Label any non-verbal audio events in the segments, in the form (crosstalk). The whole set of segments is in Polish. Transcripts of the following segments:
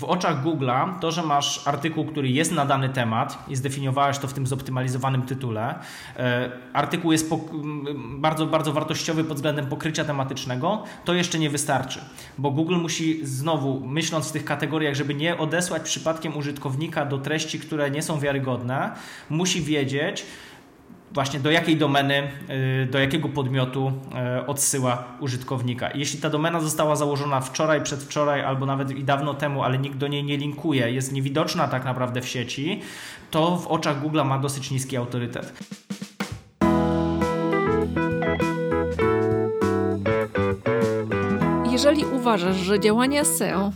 w oczach Google'a to, że masz artykuł, który jest na dany temat i zdefiniowałeś to w tym zoptymalizowanym tytule, e, artykuł jest bardzo, bardzo wartościowy pod względem pokrycia tematycznego, to jeszcze nie wystarczy, bo Google musi znowu, myśląc w tych kategoriach, żeby nie odesłać przypadkiem użytkownika do treści, które nie są wiarygodne, musi wiedzieć, właśnie do jakiej domeny, y, do jakiego podmiotu y, odsyła użytkownika. Jeśli ta domena została założona wczoraj, przedwczoraj albo nawet i dawno temu, ale nikt do niej nie linkuje, jest niewidoczna tak naprawdę w sieci, to w oczach Google ma dosyć niski autorytet. Jeżeli uważasz, że działania SEO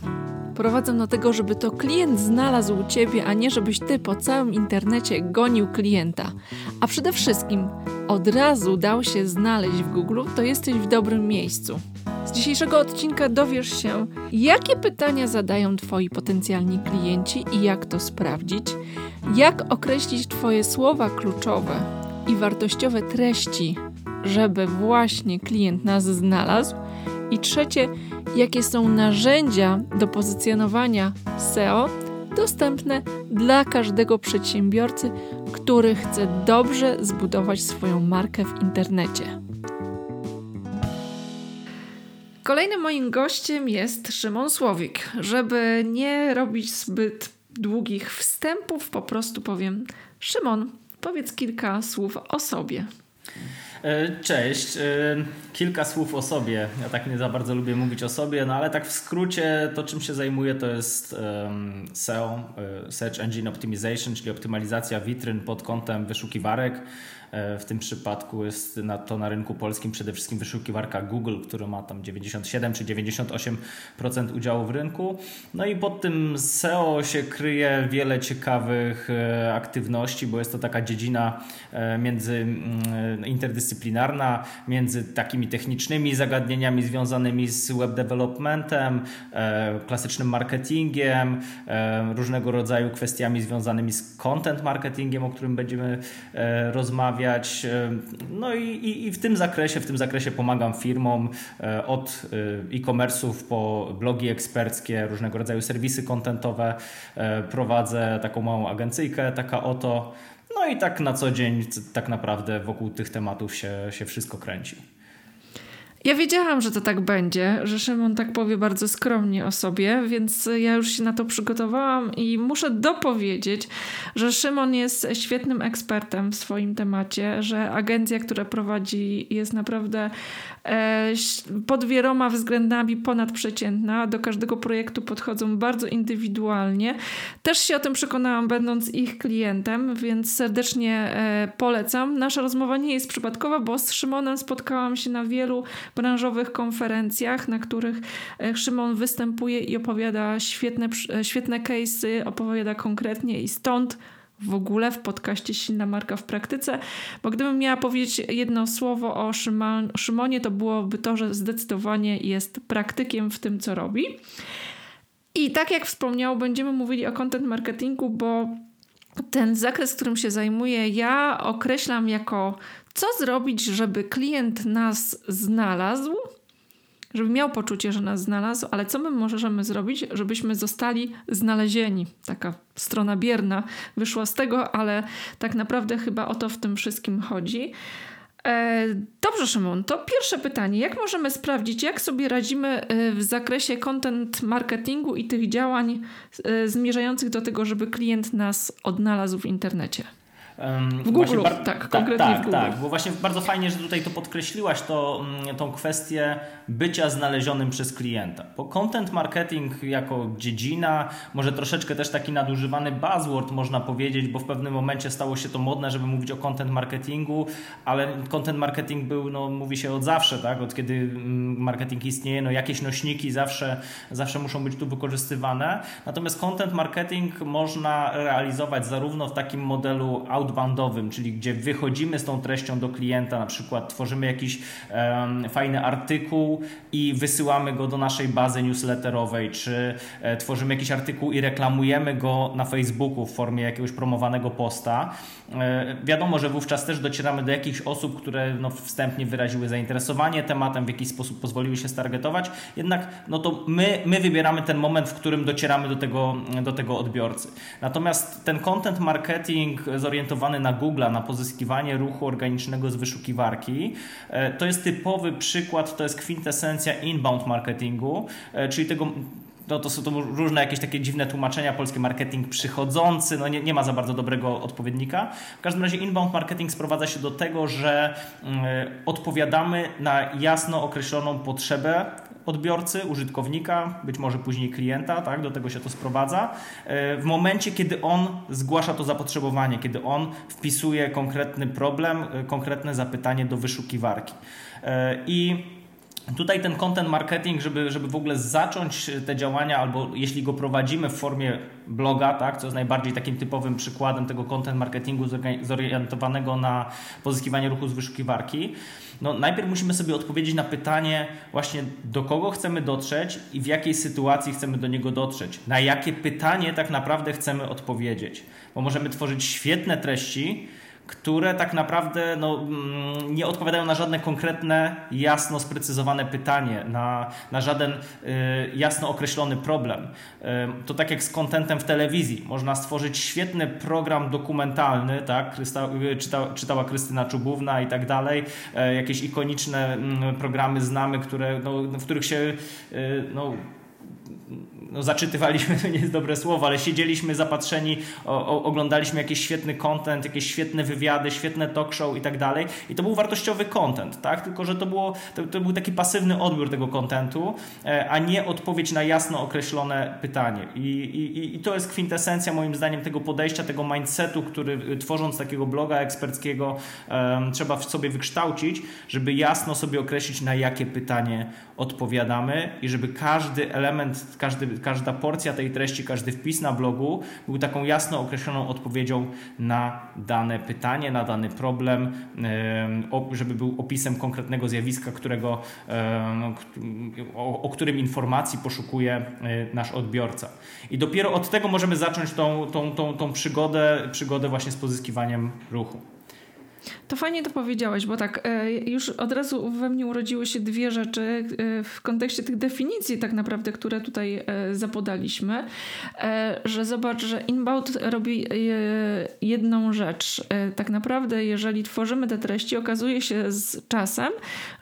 prowadzą do tego, żeby to klient znalazł Ciebie, a nie żebyś Ty po całym internecie gonił klienta. A przede wszystkim od razu dał się znaleźć w Google, to jesteś w dobrym miejscu. Z dzisiejszego odcinka dowiesz się, jakie pytania zadają Twoi potencjalni klienci i jak to sprawdzić, jak określić Twoje słowa kluczowe i wartościowe treści, żeby właśnie klient nas znalazł, i trzecie, jakie są narzędzia do pozycjonowania SEO dostępne dla każdego przedsiębiorcy, który chce dobrze zbudować swoją markę w internecie. Kolejnym moim gościem jest Szymon Słowik. Żeby nie robić zbyt długich wstępów, po prostu powiem: Szymon, powiedz kilka słów o sobie. E, cześć. E, kilka słów o sobie. Ja tak nie za bardzo lubię mówić o sobie, no ale tak w skrócie to czym się zajmuję to jest SEO, e, Search Engine Optimization, czyli optymalizacja witryn pod kątem wyszukiwarek. E, w tym przypadku jest na to na rynku polskim przede wszystkim wyszukiwarka Google, która ma tam 97 czy 98% udziału w rynku. No i pod tym SEO się kryje wiele ciekawych e, aktywności, bo jest to taka dziedzina e, między mm, interdyscyplinarna, między takimi technicznymi zagadnieniami związanymi z web developmentem, klasycznym marketingiem, różnego rodzaju kwestiami związanymi z content marketingiem, o którym będziemy rozmawiać zamawiać. E, no i, i, i, w tym zakresie, w tym zakresie pomagam firmom e, od e, e-commerce'ów po blogi eksperckie, różnego rodzaju serwisy kontentowe. Prowadzę taką małą agencyjkę, taka oto. No i tak na co dzień tak naprawdę wokół tych tematów się, się wszystko kręci. Ja wiedziałam, że to tak będzie, że Szymon tak powie bardzo skromnie o sobie, więc ja już się na to przygotowałam i muszę dopowiedzieć, że Szymon jest świetnym ekspertem w swoim temacie, że agencja, która prowadzi, jest naprawdę pod wieloma względami ponadprzeciętna. Do każdego projektu podchodzą bardzo indywidualnie. Też się o tym przekonałam, będąc ich klientem, więc serdecznie e, polecam. Nasza rozmowa nie jest przypadkowa, bo z Szymonem spotkałam się na wielu branżowych konferencjach, na których e, Szymon występuje i opowiada świetne, e, świetne case'y, opowiada konkretnie i stąd w ogóle w podcaście Silna Marka w Praktyce, bo gdybym miała powiedzieć jedno słowo o Szymonie, to byłoby to, że zdecydowanie jest praktykiem w tym, co robi. I tak jak wspomniał, będziemy mówili o content marketingu, bo ten zakres, którym się zajmuję, ja określam jako co zrobić, żeby klient nas znalazł, żeby miał poczucie, że nas znalazł, ale co my możemy zrobić, żebyśmy zostali znalezieni? Taka strona bierna wyszła z tego, ale tak naprawdę chyba o to w tym wszystkim chodzi. E, dobrze, Szymon, to pierwsze pytanie. Jak możemy sprawdzić, jak sobie radzimy e, w zakresie content marketingu i tych działań e, zmierzających do tego, żeby klient nas odnalazł w internecie? W Google, bar- tak, konkretnie tak, w Google. Tak, bo właśnie bardzo fajnie, że tutaj to podkreśliłaś, to, mm, tą kwestię bycia znalezionym przez klienta. Bo content marketing jako dziedzina, może troszeczkę też taki nadużywany buzzword można powiedzieć, bo w pewnym momencie stało się to modne, żeby mówić o content marketingu, ale content marketing był, no mówi się od zawsze, tak, od kiedy mm, marketing istnieje, no jakieś nośniki zawsze, zawsze muszą być tu wykorzystywane. Natomiast content marketing można realizować zarówno w takim modelu audio outboundowym, czyli gdzie wychodzimy z tą treścią do klienta, na przykład tworzymy jakiś um, fajny artykuł i wysyłamy go do naszej bazy newsletterowej, czy e, tworzymy jakiś artykuł i reklamujemy go na Facebooku w formie jakiegoś promowanego posta. E, wiadomo, że wówczas też docieramy do jakichś osób, które no, wstępnie wyraziły zainteresowanie tematem, w jakiś sposób pozwoliły się stargetować, jednak no to my, my wybieramy ten moment, w którym docieramy do tego, do tego odbiorcy. Natomiast ten content marketing zorientowany na Google, na pozyskiwanie ruchu organicznego z wyszukiwarki, e, to jest typowy przykład, to jest kwintesencja inbound marketingu, e, czyli tego no to są to różne jakieś takie dziwne tłumaczenia, polski marketing przychodzący, no nie, nie ma za bardzo dobrego odpowiednika. W każdym razie inbound marketing sprowadza się do tego, że y, odpowiadamy na jasno określoną potrzebę odbiorcy, użytkownika, być może później klienta, tak, do tego się to sprowadza, y, w momencie, kiedy on zgłasza to zapotrzebowanie, kiedy on wpisuje konkretny problem, y, konkretne zapytanie do wyszukiwarki. I Tutaj ten content marketing, żeby, żeby w ogóle zacząć te działania, albo jeśli go prowadzimy w formie bloga, tak, co jest najbardziej takim typowym przykładem tego content marketingu zorientowanego na pozyskiwanie ruchu z wyszukiwarki, no najpierw musimy sobie odpowiedzieć na pytanie właśnie do kogo chcemy dotrzeć i w jakiej sytuacji chcemy do niego dotrzeć. Na jakie pytanie tak naprawdę chcemy odpowiedzieć. Bo możemy tworzyć świetne treści, które tak naprawdę no, mm, nie odpowiadają na żadne konkretne, jasno sprecyzowane pytanie, na, na żaden y, jasno określony problem. Y, to tak jak z kontentem w telewizji. Można stworzyć świetny program dokumentalny, tak? Krysta, y, czyta, czytała Krystyna Czubówna i tak dalej. Y, jakieś ikoniczne mm, programy znamy, które, no, w których się y, no, no, zaczytywaliśmy, (laughs) to nie jest dobre słowo, ale siedzieliśmy zapatrzeni, o, o, oglądaliśmy jakiś świetny content, jakieś świetne wywiady, świetne talk show i tak dalej. I to był wartościowy content, tak? Tylko, że to, było, to, to był taki pasywny odbiór tego contentu, e, a nie odpowiedź na jasno określone pytanie. I, i, I to jest kwintesencja moim zdaniem tego podejścia, tego mindsetu, który y, tworząc takiego bloga eksperckiego um, trzeba w sobie wykształcić, żeby jasno sobie określić, na jakie pytanie odpowiadamy i żeby każdy element, każdy każda porcja tej treści, każdy wpis na blogu był taką jasno określoną odpowiedzią na dane pytanie, na dany problem, żeby był opisem konkretnego zjawiska, którego, o, o którym informacji poszukuje e, nasz odbiorca. I dopiero od tego możemy zacząć tą, tą, tą, tą przygodę, przygodę właśnie z pozyskiwaniem ruchu. To fajnie to powiedziałeś, bo tak, e, już od razu we mnie urodziły się dwie rzeczy e, w kontekście tych definicji, tak naprawdę, które tutaj e, zapodaliśmy. Że zobacz, że inbound robi jedną rzecz. Tak naprawdę, jeżeli tworzymy te treści, okazuje się z czasem,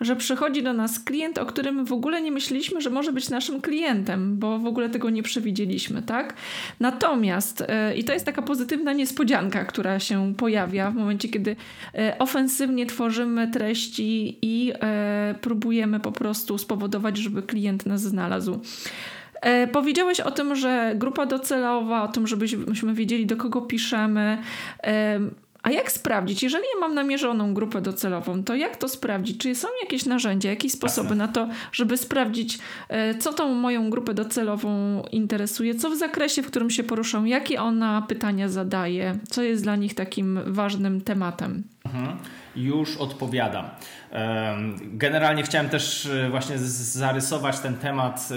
że przychodzi do nas klient, o którym w ogóle nie myśleliśmy, że może być naszym klientem, bo w ogóle tego nie przewidzieliśmy, tak? Natomiast, i to jest taka pozytywna niespodzianka, która się pojawia w momencie, kiedy ofensywnie tworzymy treści i e, próbujemy po prostu spowodować, żeby klient nas znalazł. E, powiedziałeś o tym, że grupa docelowa, o tym, żebyśmy wiedzieli, do kogo piszemy. A jak sprawdzić, jeżeli ja mam namierzoną grupę docelową, to jak to sprawdzić? Czy są jakieś narzędzia, jakieś sposoby na to, żeby sprawdzić, co tą moją grupę docelową interesuje, co w zakresie, w którym się poruszą, jakie ona pytania zadaje, co jest dla nich takim ważnym tematem? Mhm. Już odpowiadam. Generalnie chciałem też e, właśnie zarysować ten temat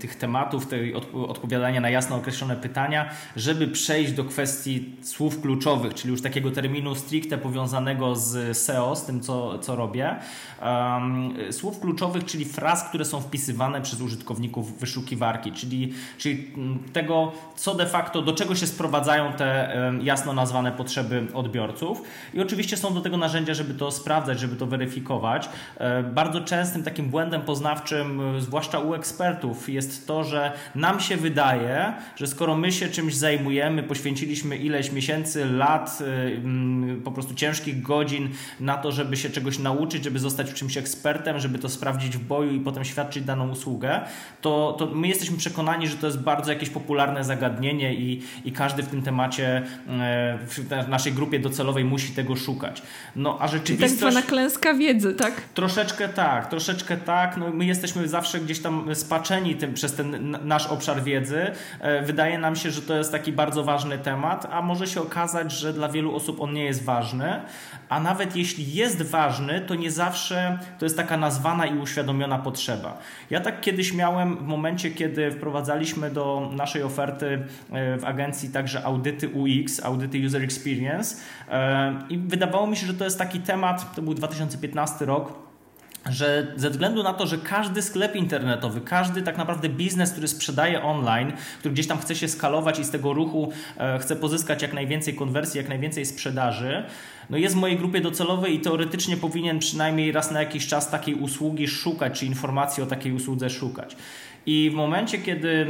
tych tematów, tej odpowiadania na jasno określone pytania, żeby przejść do kwestii słów kluczowych, czyli już takiego terminu stricte powiązanego z SEO, z tym co, co robię. Słów kluczowych, czyli fraz, które są wpisywane przez użytkowników wyszukiwarki, czyli, czyli tego, co de facto, do czego się sprowadzają te jasno nazwane potrzeby odbiorców. I oczywiście są do tego narzędzia, żeby to sprawdzać, żeby to weryfikować. E, bardzo częstym takim błędem poznawczym, e, zwłaszcza u ekspertów, jest to, że nam się wydaje, że skoro my się czymś zajmujemy, poświęciliśmy ileś miesięcy, lat, e, po prostu ciężkich godzin na to, żeby się czegoś nauczyć, żeby zostać w czymś ekspertem, żeby to sprawdzić w boju i potem świadczyć daną usługę, to, to my jesteśmy przekonani, że to jest bardzo jakieś popularne zagadnienie i, i każdy w tym temacie w naszej grupie docelowej musi tego szukać. No a rzeczywistość... Tak zwana klęska wiedzy, tak? Troszeczkę tak, troszeczkę tak. No, my jesteśmy zawsze gdzieś tam spaczeni tym, przez ten nasz obszar wiedzy. E, wydaje nam się, że to jest taki bardzo ważny temat, a może się okazać, że dla wielu osób on nie jest ważny, a nawet jeśli jest ważny, to nie zawsze to jest taka nazwana i uświadomiona potrzeba. Ja tak kiedyś miałem w momencie, kiedy wprowadzaliśmy do naszej oferty e, w agencji także audyty UX, audyty User Experience e, i wydawało mi się, że to jest taki temat, to był 2015 rok, że ze względu na to, że każdy sklep internetowy, każdy tak naprawdę biznes, który sprzedaje online, który gdzieś tam chce się skalować i z tego ruchu e, chce pozyskać jak najwięcej konwersji, jak najwięcej sprzedaży, no jest w mojej grupie docelowej i teoretycznie powinien przynajmniej raz na jakiś czas takiej usługi szukać, czy informacji o takiej usłudze szukać. I w momencie, kiedy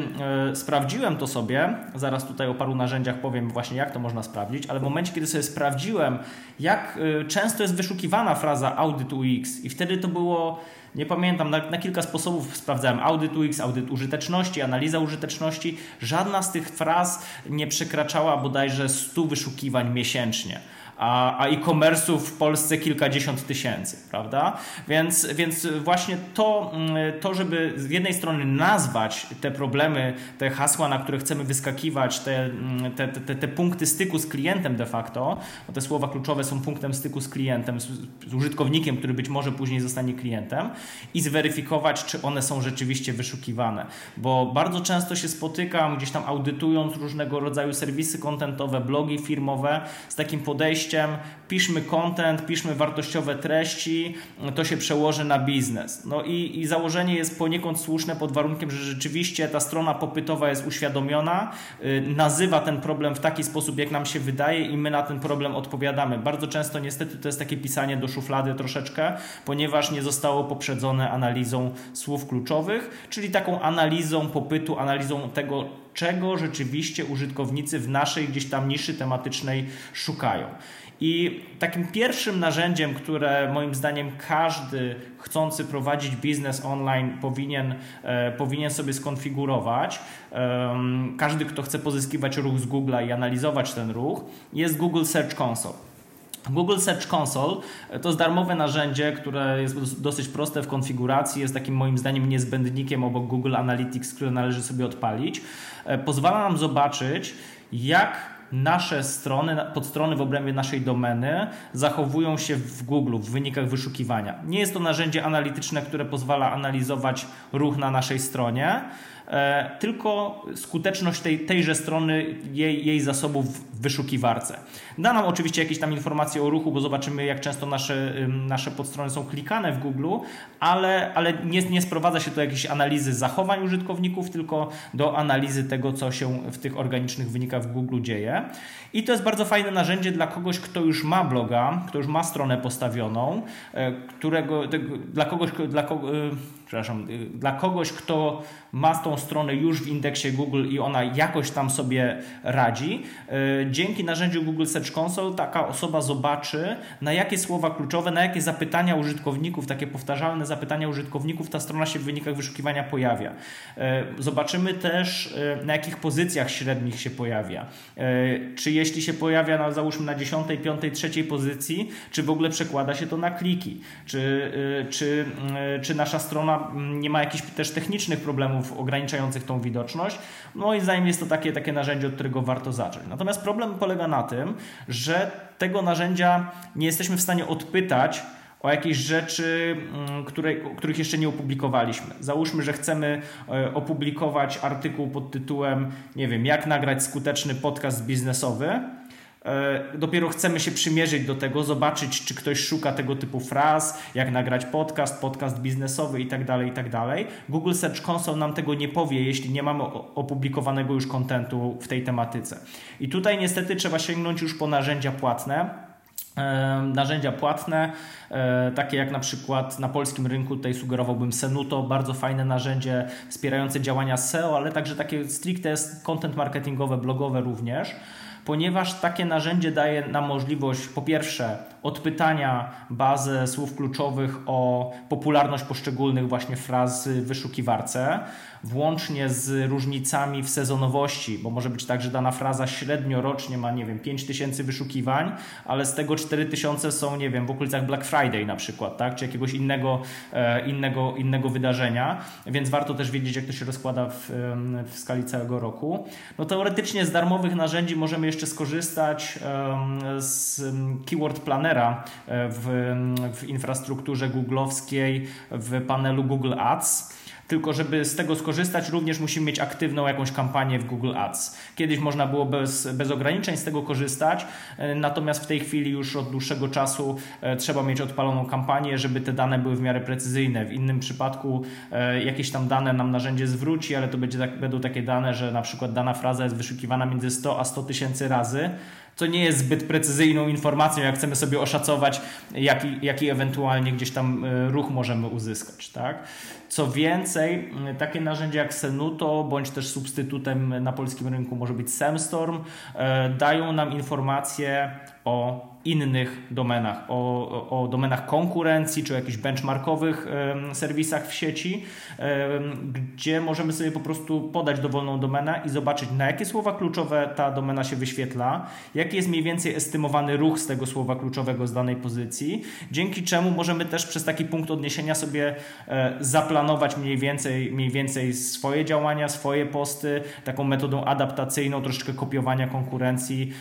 e, sprawdziłem to sobie, zaraz tutaj o paru narzędziach powiem właśnie, jak to można sprawdzić, ale w momencie, kiedy sobie sprawdziłem, jak e, często jest wyszukiwana fraza audit UX, i wtedy to było, nie pamiętam, na, na kilka sposobów sprawdzałem audit UX, audyt użyteczności, analiza użyteczności. Żadna z tych fraz nie przekraczała bodajże 100 wyszukiwań miesięcznie a, a e-commerce'ów w Polsce kilkadziesiąt tysięcy, prawda? Więc, więc właśnie to, mm, to, żeby z jednej strony nazwać te problemy, te hasła, na które chcemy wyskakiwać, te, mm, te, te, te punkty styku z klientem de facto, bo te słowa kluczowe są punktem styku z klientem, z, z użytkownikiem, który być może później zostanie klientem i zweryfikować, czy one są rzeczywiście wyszukiwane. Bo bardzo często się spotykam gdzieś tam audytując różnego rodzaju serwisy kontentowe, blogi firmowe z takim podejściem, piszmy content, piszmy wartościowe treści, to się przełoży na biznes. No i, i założenie jest poniekąd słuszne pod warunkiem, że rzeczywiście ta strona popytowa jest uświadomiona, yy, nazywa ten problem w taki sposób, jak nam się wydaje i my na ten problem odpowiadamy. Bardzo często niestety to jest takie pisanie do szuflady troszeczkę, ponieważ nie zostało poprzedzone analizą słów kluczowych, czyli taką analizą popytu, analizą tego, czego rzeczywiście użytkownicy w naszej gdzieś tam niszy tematycznej szukają. I takim pierwszym narzędziem, które moim zdaniem każdy chcący prowadzić biznes online powinien, e, powinien sobie skonfigurować, e, każdy, kto chce pozyskiwać ruch z Google'a i analizować ten ruch, jest Google Search Console. Google Search Console to jest darmowe narzędzie, które jest dosyć proste w konfiguracji, jest takim moim zdaniem niezbędnikiem obok Google Analytics, które należy sobie odpalić. E, pozwala nam zobaczyć, jak nasze strony, podstrony w obrębie naszej domeny zachowują się w Google, w wynikach wyszukiwania. Nie jest to narzędzie analityczne, które pozwala analizować ruch na naszej stronie, tylko skuteczność tej, tejże strony, jej, jej zasobów w wyszukiwarce. Da nam oczywiście jakieś tam informacje o ruchu, bo zobaczymy, jak często nasze, nasze podstrony są klikane w Google, ale, ale nie, nie sprowadza się do jakiejś analizy zachowań użytkowników, tylko do analizy tego, co się w tych organicznych wynikach w Google dzieje. I to jest bardzo fajne narzędzie dla kogoś, kto już ma bloga, kto już ma stronę postawioną, e, którego, dla kogoś, dla kogo, e, przepraszam, dla kogoś, kto ma tą stronę już w indeksie Google i ona jakoś tam sobie radzi. E, dzięki narzędziu Google Search Console taka osoba zobaczy, na jakie słowa kluczowe, na jakie zapytania użytkowników, takie powtarzalne zapytania użytkowników ta strona się w wynikach wyszukiwania pojawia. E, zobaczymy też, na jakich pozycjach średnich się pojawia. Czy jeśli się pojawia, na, załóżmy na 10, 5, 3 pozycji, czy w ogóle przekłada się to na kliki, czy, czy, czy nasza strona mm, nie ma jakichś też technicznych problemów ograniczających tą widoczność. Moim zdaniem jest to takie, takie narzędzie, od którego warto zacząć. Natomiast problem polega na tym, że tego narzędzia nie jesteśmy w stanie odpytać o jakieś rzeczy, mm, które, których jeszcze nie opublikowaliśmy. Załóżmy, że chcemy e, opublikować artykuł pod tytułem, nie wiem, jak nagrać skuteczny podcast biznesowy dopiero chcemy się przymierzyć do tego, zobaczyć, czy ktoś szuka tego typu fraz, jak nagrać podcast, podcast biznesowy itd., tak itd. Tak Google Search Console nam tego nie powie, jeśli nie mamy opublikowanego już kontentu w tej tematyce. I tutaj niestety trzeba sięgnąć już po narzędzia płatne. E, narzędzia płatne, e, takie jak na przykład na polskim rynku, tutaj sugerowałbym Senuto, bardzo fajne narzędzie wspierające działania SEO, ale także takie stricte content marketingowe, blogowe również ponieważ takie narzędzie daje nam możliwość po pierwsze odpytania bazę słów kluczowych o popularność poszczególnych właśnie fraz w wyszukiwarce włącznie z różnicami w sezonowości, bo może być tak, że dana fraza średnio rocznie ma, nie wiem, 5000 wyszukiwań, ale z tego 4000 są, nie wiem, w okolicach Black Friday na przykład, tak? czy jakiegoś innego, e, innego, innego wydarzenia, więc warto też wiedzieć, jak to się rozkłada w, w skali całego roku. No teoretycznie z darmowych narzędzi możemy jeszcze skorzystać z Keyword Planera e, w, w infrastrukturze googlowskiej w panelu Google Ads. Tylko, żeby z tego skorzystać, również musimy mieć aktywną jakąś kampanię w Google Ads. Kiedyś można było bez, bez ograniczeń z tego korzystać, e, natomiast w tej chwili już od dłuższego czasu e, trzeba mieć odpaloną kampanię, żeby te dane były w miarę precyzyjne. W innym przypadku jakieś tam dane nam narzędzie zwróci, ale to będzie tak, będą takie dane, że na przykład dana fraza jest wyszukiwana między 100 a 100 tysięcy razy co nie jest zbyt precyzyjną informacją, jak chcemy sobie oszacować, jaki, jaki ewentualnie gdzieś tam e, ruch możemy uzyskać. Tak? Co więcej, takie narzędzia jak Senuto, bądź też substytutem na polskim rynku może być Semstorm, e, dają nam informacje o innych domenach, o, o domenach konkurencji czy o jakichś benchmarkowych serwisach w sieci, gdzie możemy sobie po prostu podać dowolną domenę i zobaczyć, na jakie słowa kluczowe ta domena się wyświetla, jaki jest mniej więcej estymowany ruch z tego słowa kluczowego z danej pozycji, dzięki czemu możemy też przez taki punkt odniesienia sobie e, zaplanować mniej więcej, mniej więcej swoje działania, swoje posty, taką metodą adaptacyjną, troszeczkę kopiowania konkurencji,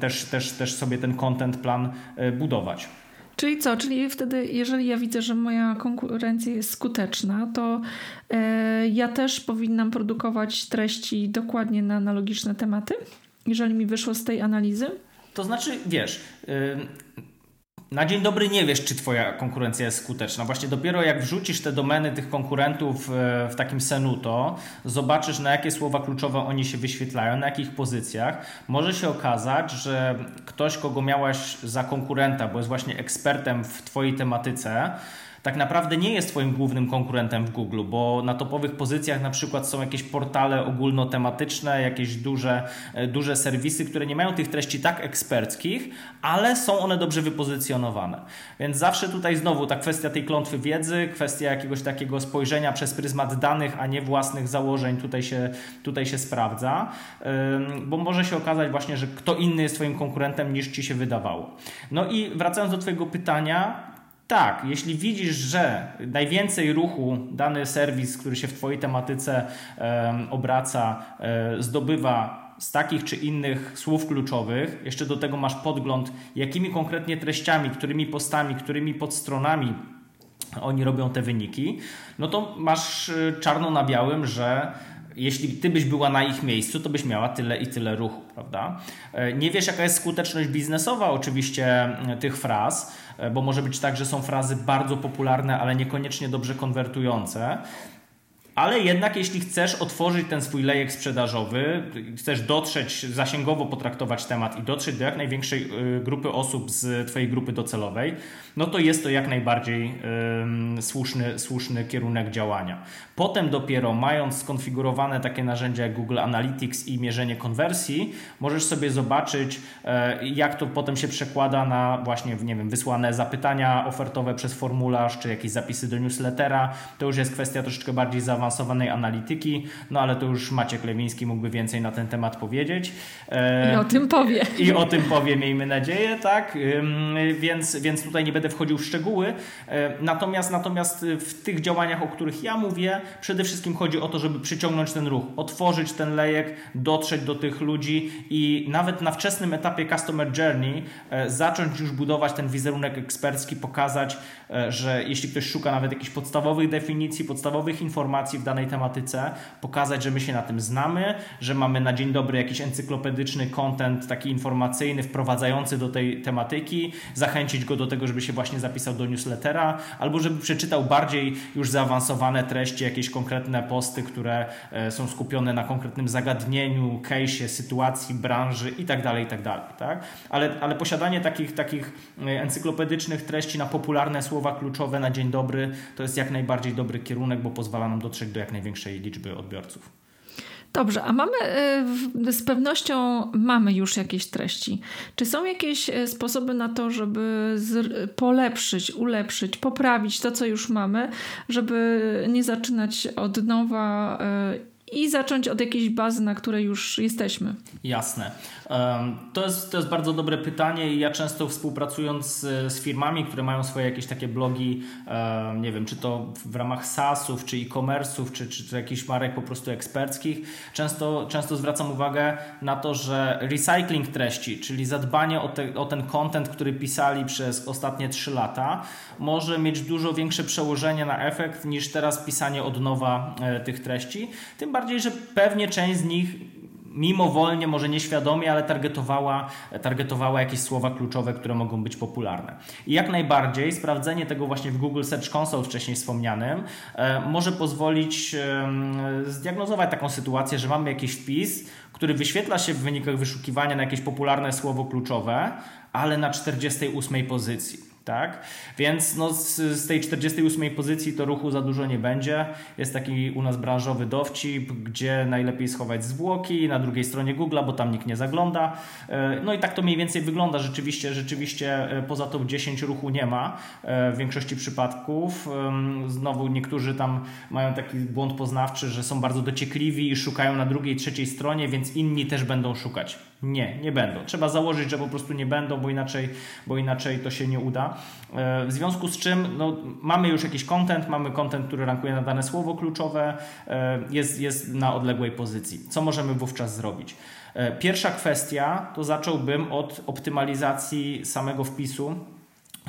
też, też, też sobie ten content plan e, budować. Czyli co? Czyli wtedy, jeżeli ja widzę, że moja konkurencja jest skuteczna, to e, ja też powinnam produkować treści dokładnie na analogiczne tematy, jeżeli mi wyszło z tej analizy? To znaczy, wiesz, na dzień dobry nie wiesz, czy Twoja konkurencja jest skuteczna. Właśnie dopiero jak wrzucisz te domeny tych konkurentów e, w takim Senuto, zobaczysz na jakie słowa kluczowe oni się wyświetlają, na jakich pozycjach, może się okazać, że ktoś, kogo miałaś za konkurenta, bo jest właśnie ekspertem w Twojej tematyce, tak naprawdę nie jest Twoim głównym konkurentem w Google, bo na topowych pozycjach na przykład są jakieś portale ogólnotematyczne, jakieś duże, e, duże serwisy, które nie mają tych treści tak eksperckich, ale są one dobrze wypozycjonowane. Więc zawsze tutaj znowu ta kwestia tej klątwy wiedzy, kwestia jakiegoś takiego spojrzenia przez pryzmat danych, a nie własnych założeń tutaj się, tutaj się sprawdza, bo może się okazać właśnie, że kto inny jest Twoim konkurentem niż Ci się wydawało. No i wracając do Twojego pytania, tak, jeśli widzisz, że najwięcej ruchu dany serwis, który się w Twojej tematyce e, obraca, e, zdobywa z takich czy innych słów kluczowych, jeszcze do tego masz podgląd, jakimi konkretnie treściami, którymi postami, którymi podstronami oni robią te wyniki, no to masz e, czarno na białym, że jeśli ty byś była na ich miejscu, to byś miała tyle i tyle ruchu, prawda? E, nie wiesz, jaka jest skuteczność biznesowa oczywiście tych fraz, e, bo może być tak, że są frazy bardzo popularne, ale niekoniecznie dobrze konwertujące. Ale jednak, jeśli chcesz otworzyć ten swój lejek sprzedażowy, chcesz dotrzeć, zasięgowo potraktować temat i dotrzeć do jak największej y, grupy osób z Twojej grupy docelowej, no to jest to jak najbardziej słuszny, słuszny kierunek działania. Potem dopiero mając skonfigurowane takie narzędzia jak Google Analytics i mierzenie konwersji, możesz sobie zobaczyć, e, jak to potem się przekłada na właśnie, nie wiem, wysłane zapytania ofertowe przez formularz, czy jakieś zapisy do newslettera. To już jest kwestia troszeczkę bardziej zaawansowanej analityki, no ale to już Maciek Lewiński mógłby więcej na ten temat powiedzieć. E, I o tym powie. I o tym powie, miejmy nadzieję, tak? Więc, więc tutaj nie będę wchodził w szczegóły. E, natomiast, natomiast w tych działaniach, o których ja mówię, Przede wszystkim chodzi o to, żeby przyciągnąć ten ruch, otworzyć ten lejek, dotrzeć do tych ludzi i nawet na wczesnym etapie Customer Journey e, zacząć już budować ten wizerunek ekspercki, pokazać, że jeśli ktoś szuka nawet jakichś podstawowych definicji, podstawowych informacji w danej tematyce, pokazać, że my się na tym znamy, że mamy na dzień dobry jakiś encyklopedyczny content taki informacyjny, wprowadzający do tej tematyki, zachęcić go do tego, żeby się właśnie zapisał do newslettera, albo żeby przeczytał bardziej już zaawansowane treści, jakieś konkretne posty, które e, są skupione na konkretnym zagadnieniu, case'ie, sytuacji, branży itd., tak itd., tak, tak? Ale, ale posiadanie takich, takich e, encyklopedycznych treści na popularne słowa kluczowe na dzień dobry to jest jak najbardziej dobry kierunek, bo pozwala nam dotrzeć do jak największej liczby odbiorców. Dobrze, a mamy y, z pewnością mamy już jakieś treści. Czy są jakieś y, sposoby na to, żeby polepszyć, ulepszyć, poprawić to, co już mamy, żeby nie zaczynać od nowa y, i zacząć od jakiejś bazy, na której już jesteśmy? Jasne. To jest, to jest bardzo dobre pytanie i ja często współpracując z, firmami, które mają swoje jakieś takie blogi, nie wiem, czy to w ramach SaaSów, czy e-commerce'ów, czy, czy, czy jakichś marek po prostu eksperckich, często, często zwracam uwagę na to, że recycling treści, czyli zadbanie o, te, o ten content, który pisali przez ostatnie 3 lata, może mieć dużo większe przełożenie na efekt niż teraz pisanie od nowa e, tych treści. Tym bardziej, że pewnie część z nich mimowolnie, może nieświadomie, ale targetowała, targetowała jakieś słowa kluczowe, które mogą być popularne. I jak najbardziej sprawdzenie tego właśnie w Google Search Console wcześniej wspomnianym e, może pozwolić zdiagnozować taką sytuację, że mamy jakiś wpis, który wyświetla się w wynikach wyszukiwania na jakieś popularne słowo kluczowe, ale na 48 pozycji. Tak? Więc no z, z, tej 48 pozycji to ruchu za dużo nie będzie. Jest taki u nas branżowy dowcip, gdzie najlepiej schować zwłoki na drugiej stronie Google, bo tam nikt nie zagląda. E, no i tak to mniej więcej wygląda. Rzeczywiście, rzeczywiście e, poza top 10 ruchu nie ma e, w większości przypadków. Znowu niektórzy tam mają taki błąd poznawczy, że są bardzo dociekliwi i szukają na drugiej, trzeciej stronie, więc inni też będą szukać. Nie, nie będą. Trzeba założyć, że po prostu nie będą, bo inaczej, bo inaczej to się nie uda. E, w związku z czym no, mamy już jakiś content, mamy content, który rankuje na dane słowo kluczowe, e, jest, jest na odległej pozycji. Co możemy wówczas zrobić? E, pierwsza kwestia to zacząłbym od optymalizacji samego wpisu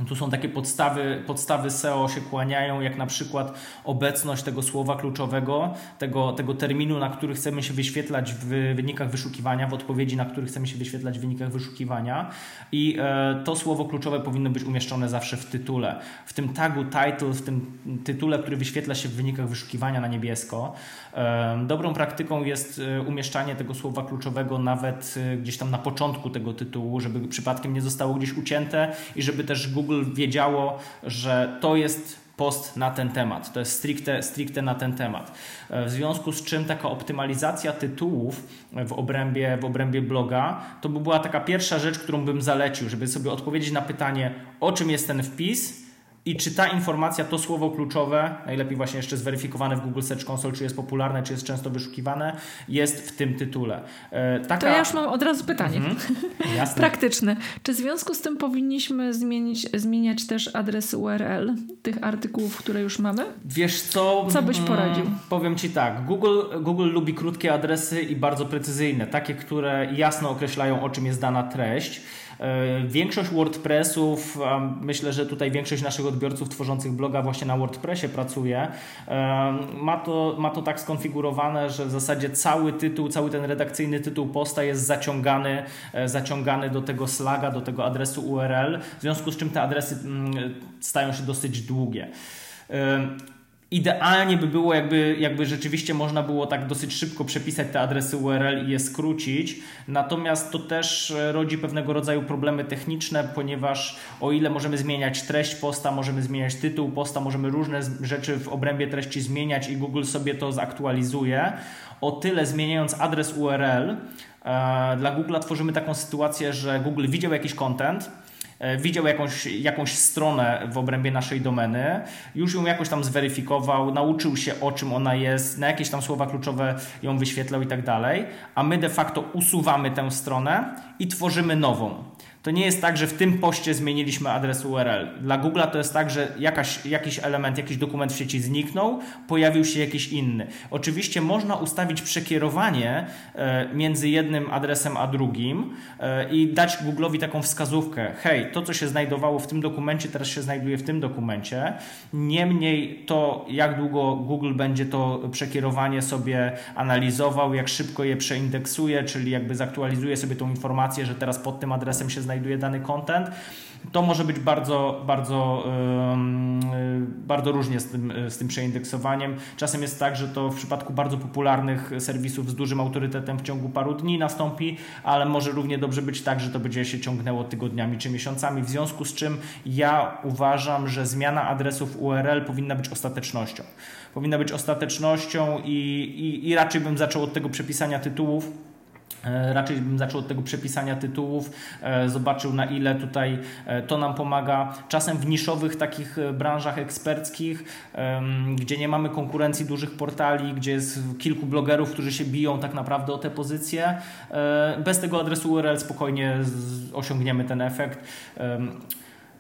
tu są takie podstawy, podstawy SEO się kłaniają, jak na przykład obecność tego słowa kluczowego, tego, tego terminu, na który chcemy się wyświetlać w wynikach wyszukiwania, w odpowiedzi, na który chcemy się wyświetlać w wynikach wyszukiwania. I e, to słowo kluczowe powinno być umieszczone zawsze w tytule. W tym tagu title, w tym tytule, który wyświetla się w wynikach wyszukiwania na niebiesko. E, dobrą praktyką jest e, umieszczanie tego słowa kluczowego nawet e, gdzieś tam na początku tego tytułu, żeby przypadkiem nie zostało gdzieś ucięte i żeby też Google Google wiedziało, że to jest post na ten temat. To jest stricte, stricte na ten temat. E, w związku z czym taka optymalizacja tytułów w obrębie, w obrębie bloga to by była taka pierwsza rzecz, którą bym zalecił, żeby sobie odpowiedzieć na pytanie, o czym jest ten wpis i czy ta informacja, to słowo kluczowe, najlepiej właśnie jeszcze zweryfikowane w Google Search Console, czy jest popularne, czy jest często wyszukiwane, jest w tym tytule. E, taka... To ja już mam od razu pytanie. Mhm. (laughs) Jasne. Praktyczne. Czy w związku z tym powinniśmy zmienić, zmieniać też adres URL tych artykułów, które już mamy? Wiesz co? Co byś poradził? Mm, powiem Ci tak. Google, Google lubi krótkie adresy i bardzo precyzyjne, takie, które jasno określają, o czym jest dana treść. E, większość WordPressów, myślę, że tutaj większość naszych odbiorców tworzących bloga właśnie na WordPressie pracuje, e, ma to, ma to tak skonfigurowane, że w zasadzie cały tytuł, cały ten redakcyjny tytuł posta jest zaciągany, e, zaciągany do tego slaga, do tego adresu URL, w związku z czym te adresy mm, stają się dosyć długie. Idealnie by było, jakby, jakby rzeczywiście można było tak dosyć szybko przepisać te adresy URL i je skrócić. Natomiast to też e, rodzi pewnego rodzaju problemy techniczne, ponieważ o ile możemy zmieniać treść posta, możemy zmieniać tytuł posta, możemy różne rzeczy w obrębie treści zmieniać i Google sobie to zaktualizuje, o tyle zmieniając adres URL, e, dla Google tworzymy taką sytuację, że Google widział jakiś content widział jakąś, jakąś stronę w obrębie naszej domeny, już ją jakoś tam zweryfikował, nauczył się o czym ona jest, na jakieś tam słowa kluczowe ją wyświetlał i tak dalej, a my de facto usuwamy tę stronę i tworzymy nową. To nie jest tak, że w tym poście zmieniliśmy adres URL. Dla Google to jest tak, że jakaś, jakiś element, jakiś dokument w sieci zniknął, pojawił się jakiś inny. Oczywiście można ustawić przekierowanie e, między jednym adresem a drugim e, i dać Google'owi taką wskazówkę. Hej, to co się znajdowało w tym dokumencie, teraz się znajduje w tym dokumencie. Niemniej to, jak długo Google będzie to przekierowanie sobie analizował, jak szybko je przeindeksuje, czyli jakby zaktualizuje sobie tą informację, że teraz pod tym adresem się znajduje znajduje dany content to może być bardzo, bardzo, bardzo różnie z tym, z tym przeindeksowaniem. Czasem jest tak, że to w przypadku bardzo popularnych serwisów z dużym autorytetem w ciągu paru dni nastąpi, ale może równie dobrze być tak, że to będzie się ciągnęło tygodniami czy miesiącami, w związku z czym ja uważam, że zmiana adresów URL powinna być ostatecznością. Powinna być ostatecznością i, i, i raczej bym zaczął od tego przepisania tytułów E, raczej bym zaczął od tego przepisania tytułów, e, zobaczył na ile tutaj e, to nam pomaga. Czasem w niszowych takich branżach eksperckich, gdzie nie mamy konkurencji dużych portali, gdzie jest kilku blogerów, którzy się biją tak naprawdę o te pozycje, bez tego adresu URL spokojnie osiągniemy ten efekt.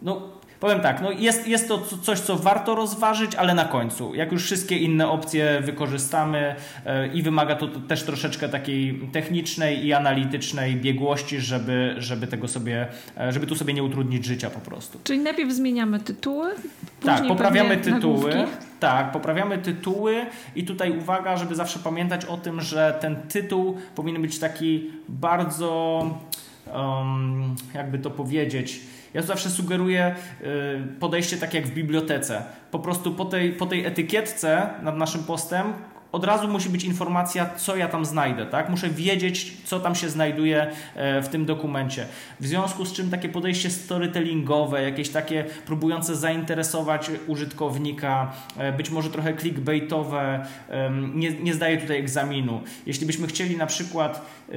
No, Powiem tak, no jest, jest to coś, co warto rozważyć, ale na końcu. Jak już wszystkie inne opcje wykorzystamy yy, i wymaga to też troszeczkę takiej technicznej i analitycznej biegłości, żeby, żeby tego sobie, yy, żeby tu sobie nie utrudnić życia po prostu. Czyli najpierw zmieniamy tytuły, tak, poprawiamy tytuły. Nagłówki. Tak, poprawiamy tytuły i tutaj uwaga, żeby zawsze pamiętać o tym, że ten tytuł powinien być taki bardzo, um, jakby to powiedzieć, ja zawsze sugeruję y, podejście tak jak w bibliotece. Po prostu po tej, po tej etykietce nad naszym postem od razu musi być informacja, co ja tam znajdę, tak? Muszę wiedzieć, co tam się znajduje e, w tym dokumencie. W związku z czym takie podejście storytellingowe, jakieś takie próbujące zainteresować użytkownika, e, być może trochę clickbaitowe, nie, nie zdaje tutaj egzaminu. Jeśli byśmy chcieli na przykład e,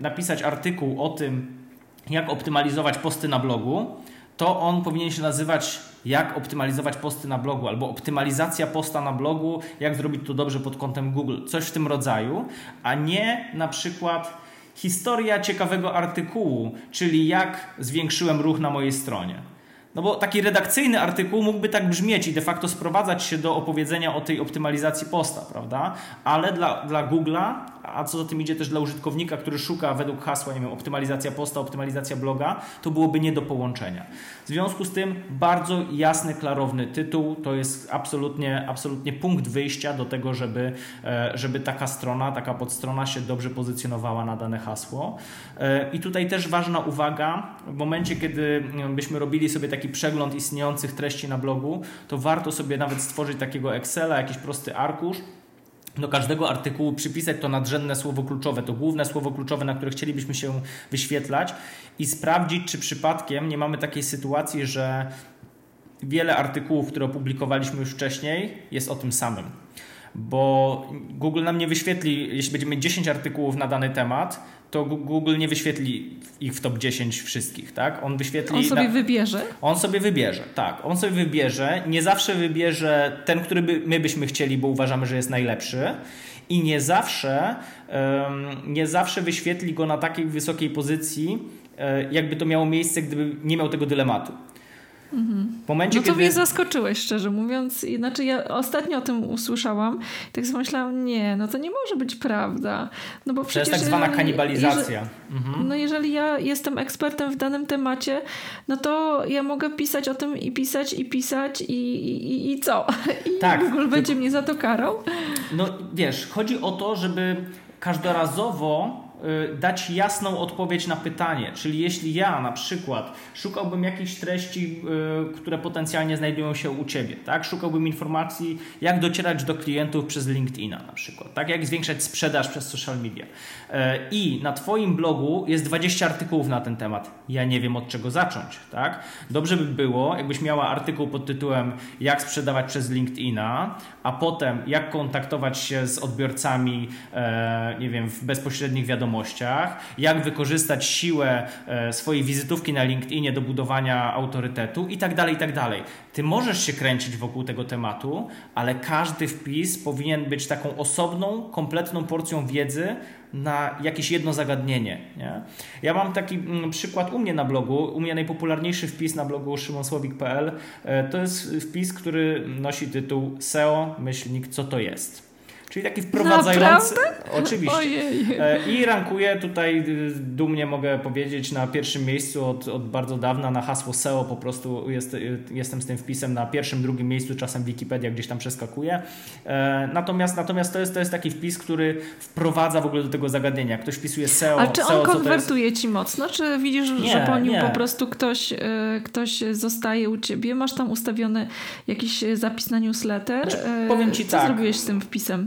napisać artykuł o tym, jak optymalizować posty na blogu, to on powinien się nazywać jak optymalizować posty na blogu albo optymalizacja posta na blogu, jak zrobić to dobrze pod kątem Google, coś w tym rodzaju, a nie na przykład historia ciekawego artykułu, czyli jak zwiększyłem ruch na mojej stronie. No bo taki redakcyjny artykuł mógłby tak brzmieć i de facto sprowadzać się do opowiedzenia o tej optymalizacji posta, prawda? Ale dla, dla Google'a, a co za tym idzie też dla użytkownika, który szuka według hasła, nie wiem, optymalizacja posta, optymalizacja bloga, to byłoby nie do połączenia. W związku z tym bardzo jasny, klarowny tytuł to jest absolutnie, absolutnie punkt wyjścia do tego, żeby, e, żeby taka strona, taka podstrona się dobrze pozycjonowała na dane hasło. E, I tutaj też ważna uwaga, w momencie, kiedy byśmy robili sobie taki przegląd istniejących treści na blogu, to warto sobie nawet stworzyć takiego Excela, jakiś prosty arkusz, do każdego artykułu przypisać to nadrzędne słowo kluczowe, to główne słowo kluczowe, na które chcielibyśmy się wyświetlać i sprawdzić, czy przypadkiem nie mamy takiej sytuacji, że wiele artykułów, które opublikowaliśmy już wcześniej, jest o tym samym. Bo Google nam nie wyświetli, jeśli będziemy mieć 10 artykułów na dany temat, to Google nie wyświetli ich w top 10 wszystkich, tak? On wyświetli... On sobie na... wybierze? On sobie wybierze, tak. On sobie wybierze. Nie zawsze wybierze ten, który by, my byśmy chcieli, bo uważamy, że jest najlepszy i nie zawsze, um, nie zawsze wyświetli go na takiej wysokiej pozycji, um, jakby to miało miejsce, gdyby nie miał tego dylematu. W momencie, no to kiedy... mnie zaskoczyłeś, szczerze mówiąc. Znaczy ja ostatnio o tym usłyszałam i tak sobie myślałam, nie, no to nie może być prawda. No bo przecież... To jest tak zwana kanibalizacja. Jeżeli, mhm. No jeżeli ja jestem ekspertem w danym temacie, no to ja mogę pisać o tym i pisać i pisać i, i, i co? (laughs) I tak, Google będzie mnie za to karał? No wiesz, chodzi o to, żeby każdorazowo dać jasną odpowiedź na pytanie. Czyli jeśli ja na przykład szukałbym jakichś treści, y, które potencjalnie znajdują się u Ciebie, tak? szukałbym informacji, jak docierać do klientów przez LinkedIna na przykład, tak? jak zwiększać sprzedaż przez social media. Y, I na Twoim blogu jest 20 artykułów na ten temat. Ja nie wiem od czego zacząć. Tak? Dobrze by było, jakbyś miała artykuł pod tytułem jak sprzedawać przez LinkedIna, a potem jak kontaktować się z odbiorcami, nie wiem, w bezpośrednich wiadomościach, jak wykorzystać siłę e, swojej wizytówki na LinkedInie do budowania autorytetu i tak dalej, i tak dalej. Ty możesz się kręcić wokół tego tematu, ale każdy wpis powinien być taką osobną, kompletną porcją wiedzy na jakieś jedno zagadnienie. Nie? Ja mam taki mm, przykład u mnie na blogu. U mnie najpopularniejszy wpis na blogu szymonsłowik.pl e, to jest wpis, który nosi tytuł SEO, myślnik, co to jest. Czyli taki wprowadzający. Naprawdę? Oczywiście. Ojej. E, I rankuję tutaj y, dumnie mogę powiedzieć na pierwszym miejscu od, od bardzo dawna na hasło SEO po prostu jest, y, jestem z tym wpisem na pierwszym, drugim miejscu, czasem Wikipedia gdzieś tam przeskakuje. E, natomiast natomiast to jest, to jest taki wpis, który wprowadza w ogóle do tego zagadnienia. Ktoś wpisuje SEO. A czy SEO, on jest? konwertuje ci mocno? Czy widzisz, Nie, że po nim nie. po prostu ktoś, e, ktoś zostaje u ciebie? Masz tam ustawiony jakiś zapis na newsletter? Znaczy, E, powiem ci Co tak. zrobiłeś z tym wpisem?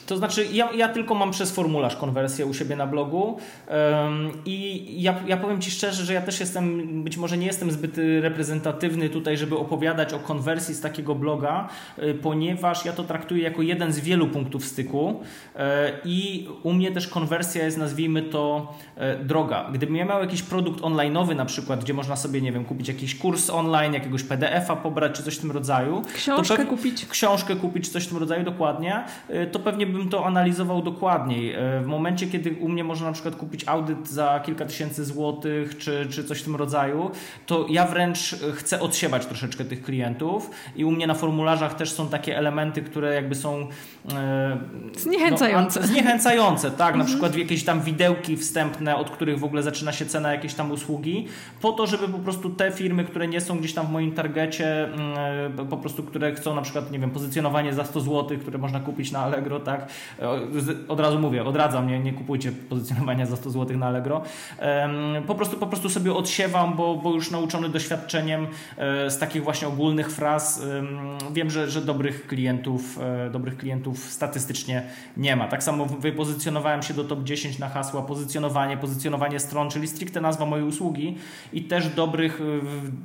To znaczy, ja, ja tylko mam przez formularz konwersję u siebie na blogu um, i ja, ja powiem Ci szczerze, że ja też jestem, być może nie jestem zbyt y, reprezentatywny tutaj, żeby opowiadać o konwersji z takiego bloga, y, ponieważ ja to traktuję jako jeden z wielu punktów styku y, i u mnie też konwersja jest, nazwijmy to, y, droga. Gdybym ja miał jakiś produkt online'owy na przykład, gdzie można sobie, nie wiem, kupić jakiś kurs online, jakiegoś PDF-a pobrać, czy coś w tym rodzaju. Książkę kupić? książkę kupić, coś w tym rodzaju dokładnie, y, to pewnie bym to analizował dokładniej. Y, W momencie, kiedy u mnie można na przykład kupić audyt za kilka tysięcy złotych, czy, czy coś w tym rodzaju, to ja wręcz y, chcę odsiewać troszeczkę tych klientów i u mnie na formularzach też są takie elementy, które jakby są Zniechęcające. No, zniechęcające, tak. Na przykład jakieś tam widełki wstępne, od których w ogóle zaczyna się cena jakiejś tam usługi, po to, żeby po prostu te firmy, które nie są gdzieś tam w moim targecie, mm, po prostu, które chcą na przykład, nie wiem, pozycjonowanie za 100 zł, które można kupić na Allegro, tak. Z- Od razu mówię, odradzam, nie, nie kupujcie pozycjonowania za 100 zł na Allegro. Po prostu, po prostu sobie odsiewam, bo, bo już nauczony doświadczeniem z takich właśnie ogólnych fraz em, wiem, że, że dobrych klientów, dobrych klientów statystycznie nie ma. Tak samo wypozycjonowałem się do top 10 na hasła pozycjonowanie, pozycjonowanie stron, czyli stricte nazwa mojej usługi i też dobrych,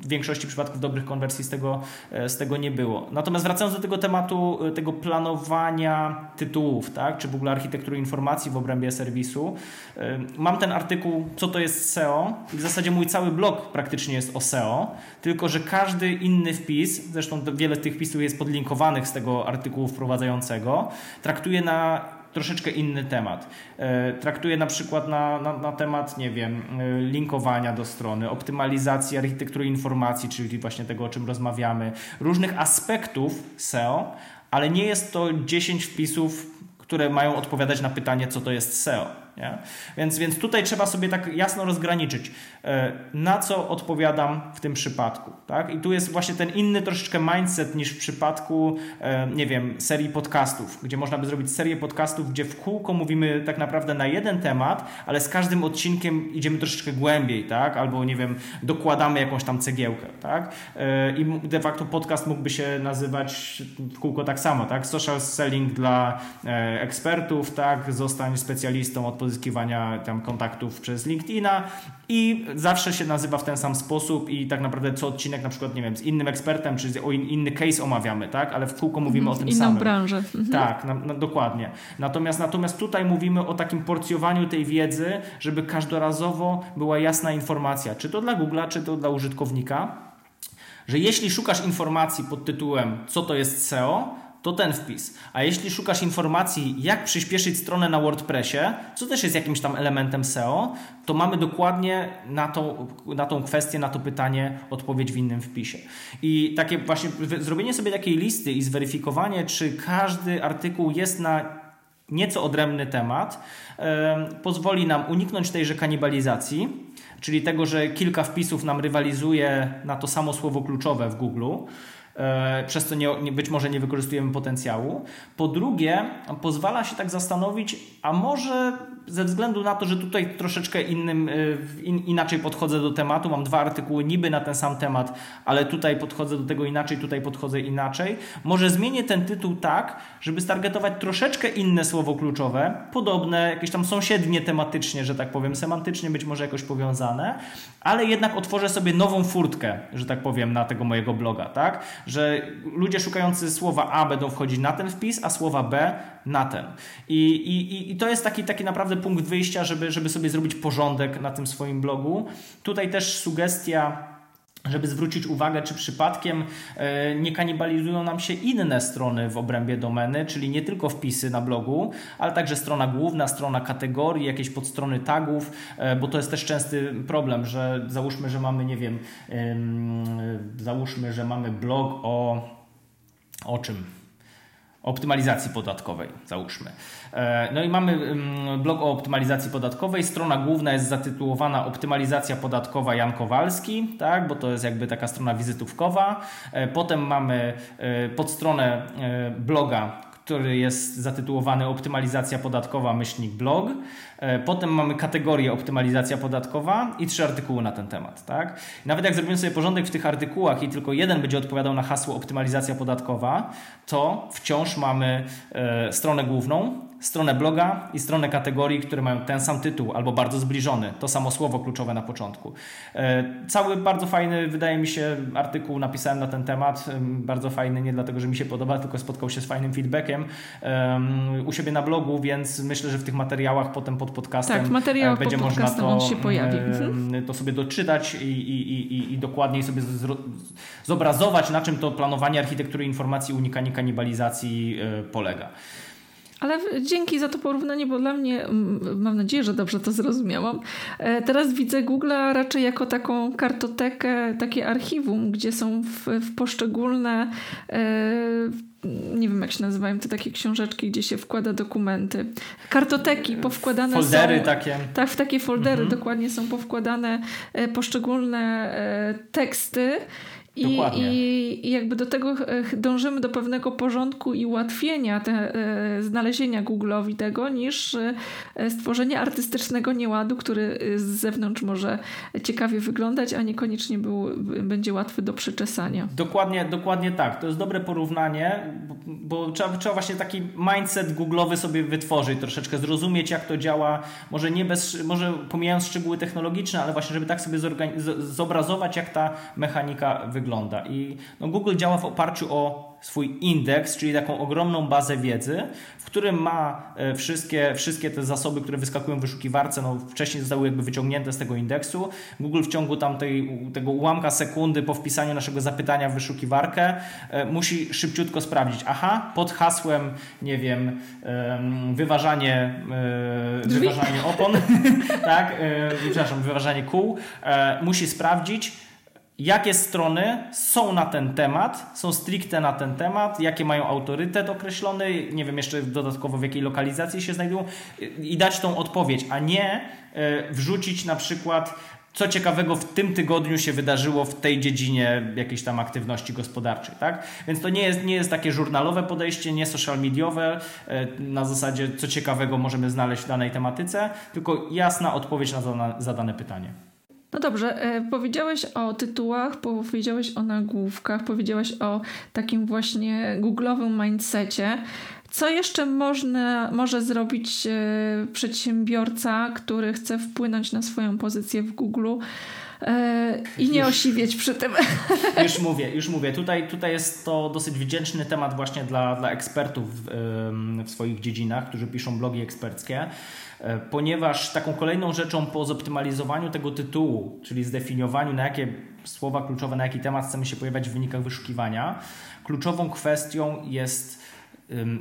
w większości przypadków dobrych konwersji z tego, e, z tego nie było. Natomiast wracając do tego tematu, e, tego planowania tytułów, tak, czy w ogóle architektury informacji w obrębie serwisu, e, mam ten artykuł, co to jest SEO i w zasadzie mój cały blog praktycznie jest o SEO, tylko że każdy inny wpis, zresztą wiele tych wpisów jest podlinkowanych z tego artykułu wprowadzającego, traktuje na troszeczkę inny temat. E, Traktuje na przykład na, na, na temat, nie wiem, e, linkowania do strony, optymalizacji architektury informacji, czyli właśnie tego, o czym rozmawiamy, różnych aspektów SEO, ale nie jest to 10 wpisów, które mają odpowiadać na pytanie, co to jest SEO. Nie? Więc, więc tutaj trzeba sobie tak jasno rozgraniczyć, e, na co odpowiadam w tym przypadku. Tak? I tu jest właśnie ten inny troszeczkę mindset niż w przypadku, e, nie wiem, serii podcastów, gdzie można by zrobić serię podcastów, gdzie w kółko mówimy tak naprawdę na jeden temat, ale z każdym odcinkiem idziemy troszeczkę głębiej, tak? albo nie wiem, dokładamy jakąś tam cegiełkę. Tak? E, I de facto podcast mógłby się nazywać w kółko tak samo, tak? Social selling dla ekspertów, tak? Zostań specjalistą od pozyskiwania tam kontaktów przez LinkedIna i zawsze się nazywa w ten sam sposób i tak naprawdę co odcinek na przykład, nie wiem, z innym ekspertem, czy o in, inny case omawiamy, tak? Ale w kółko mówimy o tym Inną samym. branżę. Mhm. Tak, na, na, dokładnie. Natomiast, natomiast tutaj mówimy o takim porcjowaniu tej wiedzy, żeby każdorazowo była jasna informacja, czy to dla Google'a, czy to dla użytkownika, że jeśli szukasz informacji pod tytułem co to jest SEO, to ten wpis. A jeśli szukasz informacji, jak przyspieszyć stronę na WordPressie, co też jest jakimś tam elementem SEO, to mamy dokładnie na, to, na tą kwestię, na to pytanie odpowiedź w innym wpisie. I takie właśnie zrobienie sobie takiej listy i zweryfikowanie, czy każdy artykuł jest na nieco odrębny temat, em, pozwoli nam uniknąć tejże kanibalizacji, czyli tego, że kilka wpisów nam rywalizuje na to samo słowo kluczowe w Google, przez co nie, być może nie wykorzystujemy potencjału. Po drugie, pozwala się tak zastanowić, a może ze względu na to, że tutaj troszeczkę innym, e, in, inaczej podchodzę do tematu, mam dwa artykuły niby na ten sam temat, ale tutaj podchodzę do tego inaczej, tutaj podchodzę inaczej, może zmienię ten tytuł tak, żeby stargetować troszeczkę inne słowo kluczowe, podobne, jakieś tam sąsiednie tematycznie, że tak powiem, semantycznie być może jakoś powiązane, ale jednak otworzę sobie nową furtkę, że tak powiem, na tego mojego bloga, tak? Że ludzie szukający słowa A będą wchodzić na ten wpis, a słowa B na ten. I, i, i to jest taki, taki naprawdę punkt wyjścia, żeby, żeby sobie zrobić porządek na tym swoim blogu. Tutaj też sugestia żeby zwrócić uwagę, czy przypadkiem e, nie kanibalizują nam się inne strony w obrębie domeny, czyli nie tylko wpisy na blogu, ale także strona główna, strona kategorii, jakieś podstrony tagów, e, bo to jest też częsty problem, że załóżmy, że mamy, nie wiem, załóżmy, że mamy blog o o czym? Optymalizacji podatkowej, załóżmy. E, no i mamy mm, blog o optymalizacji podatkowej. Strona główna jest zatytułowana Optymalizacja podatkowa Jan Kowalski, tak, bo to jest jakby taka strona wizytówkowa. E, potem mamy e, podstronę bloga, który jest zatytułowany Optymalizacja podatkowa myślnik blog. E, potem mamy kategorię optymalizacja podatkowa i trzy artykuły na ten temat. Tak? Nawet jak zrobimy sobie porządek w tych artykułach i tylko jeden będzie odpowiadał na hasło optymalizacja podatkowa, to wciąż mamy e, stronę główną, stronę bloga i stronę kategorii, które mają ten sam tytuł albo bardzo zbliżony, to samo słowo kluczowe na początku. E, cały bardzo fajny, wydaje mi się, artykuł napisałem na ten temat. Bardzo fajny, nie dlatego, że mi się podoba, tylko spotkał się z fajnym feedbackiem u siebie na blogu, więc myślę, że w tych materiałach potem pod podcastem tak, materiał będzie pod można to, on się pojawi. to sobie doczytać i, i, i, i dokładniej sobie zobrazować, na czym to planowanie architektury informacji, unikanie kanibalizacji e, polega. Ale dzięki za to porównanie, bo dla mnie, mam nadzieję, że dobrze to zrozumiałam. E, teraz widzę Google raczej jako taką kartotekę, takie archiwum, gdzie są w, w poszczególne e, nie wiem jak się nazywają, te takie książeczki, gdzie się wkłada dokumenty. Kartoteki powkładane foldery są... takie. Tak, w takie foldery mhm. dokładnie są powkładane e, poszczególne teksty i, I, I, jakby do tego dążymy do pewnego porządku i ułatwienia te, e, znalezienia Google'owi tego, niż e, stworzenie artystycznego nieładu, który z zewnątrz może ciekawie wyglądać, a niekoniecznie był, będzie łatwy do przeczesania. Dokładnie, dokładnie tak. To jest dobre porównanie, bo, bo trzeba, trzeba właśnie taki mindset Google'owy sobie wytworzyć, troszeczkę zrozumieć, jak to działa. Może nie bez, może pomijając szczegóły technologiczne, ale właśnie, żeby tak sobie zobrazować, jak ta mechanika wygląda wygląda. I no, Google działa w oparciu o swój indeks, czyli taką ogromną bazę wiedzy, w którym ma e, wszystkie, wszystkie te zasoby, które wyskakują w wyszukiwarce, no, wcześniej zostały jakby wyciągnięte z tego indeksu. Google w ciągu tam tej, tego ułamka sekundy po wpisaniu naszego zapytania w wyszukiwarkę e, musi szybciutko sprawdzić, aha, pod hasłem, nie wiem, wyważanie, e, wyważanie opon, (laughs) tak, przepraszam, wyważanie kół, musi sprawdzić, jakie strony są na ten temat, są stricte na ten temat, jakie mają autorytet określony, nie wiem jeszcze dodatkowo w jakiej lokalizacji się znajdują i dać tą odpowiedź, a nie e, wrzucić na przykład co ciekawego w tym tygodniu się wydarzyło w tej dziedzinie jakiejś tam aktywności gospodarczej, tak? Więc to nie jest, nie jest takie żurnalowe podejście, nie social mediowe, e, na zasadzie co ciekawego możemy znaleźć w danej tematyce, tylko jasna odpowiedź na zadane pytanie. No dobrze, e, powiedziałeś o tytułach, powiedziałeś o nagłówkach, powiedziałeś o takim właśnie googlowym mindsetie. Co jeszcze można, może zrobić e, przedsiębiorca, który chce wpłynąć na swoją pozycję w Google? E, i nie osiwieć przy tym. (laughs) Już mówię, już mówię. Tutaj, tutaj jest to dosyć wdzięczny temat właśnie dla, dla ekspertów w, w swoich dziedzinach, którzy piszą blogi eksperckie. E, ponieważ taką kolejną rzeczą po zoptymalizowaniu tego tytułu, czyli zdefiniowaniu na jakie słowa kluczowe, na jaki temat chcemy się pojawiać w wynikach wyszukiwania, kluczową kwestią jest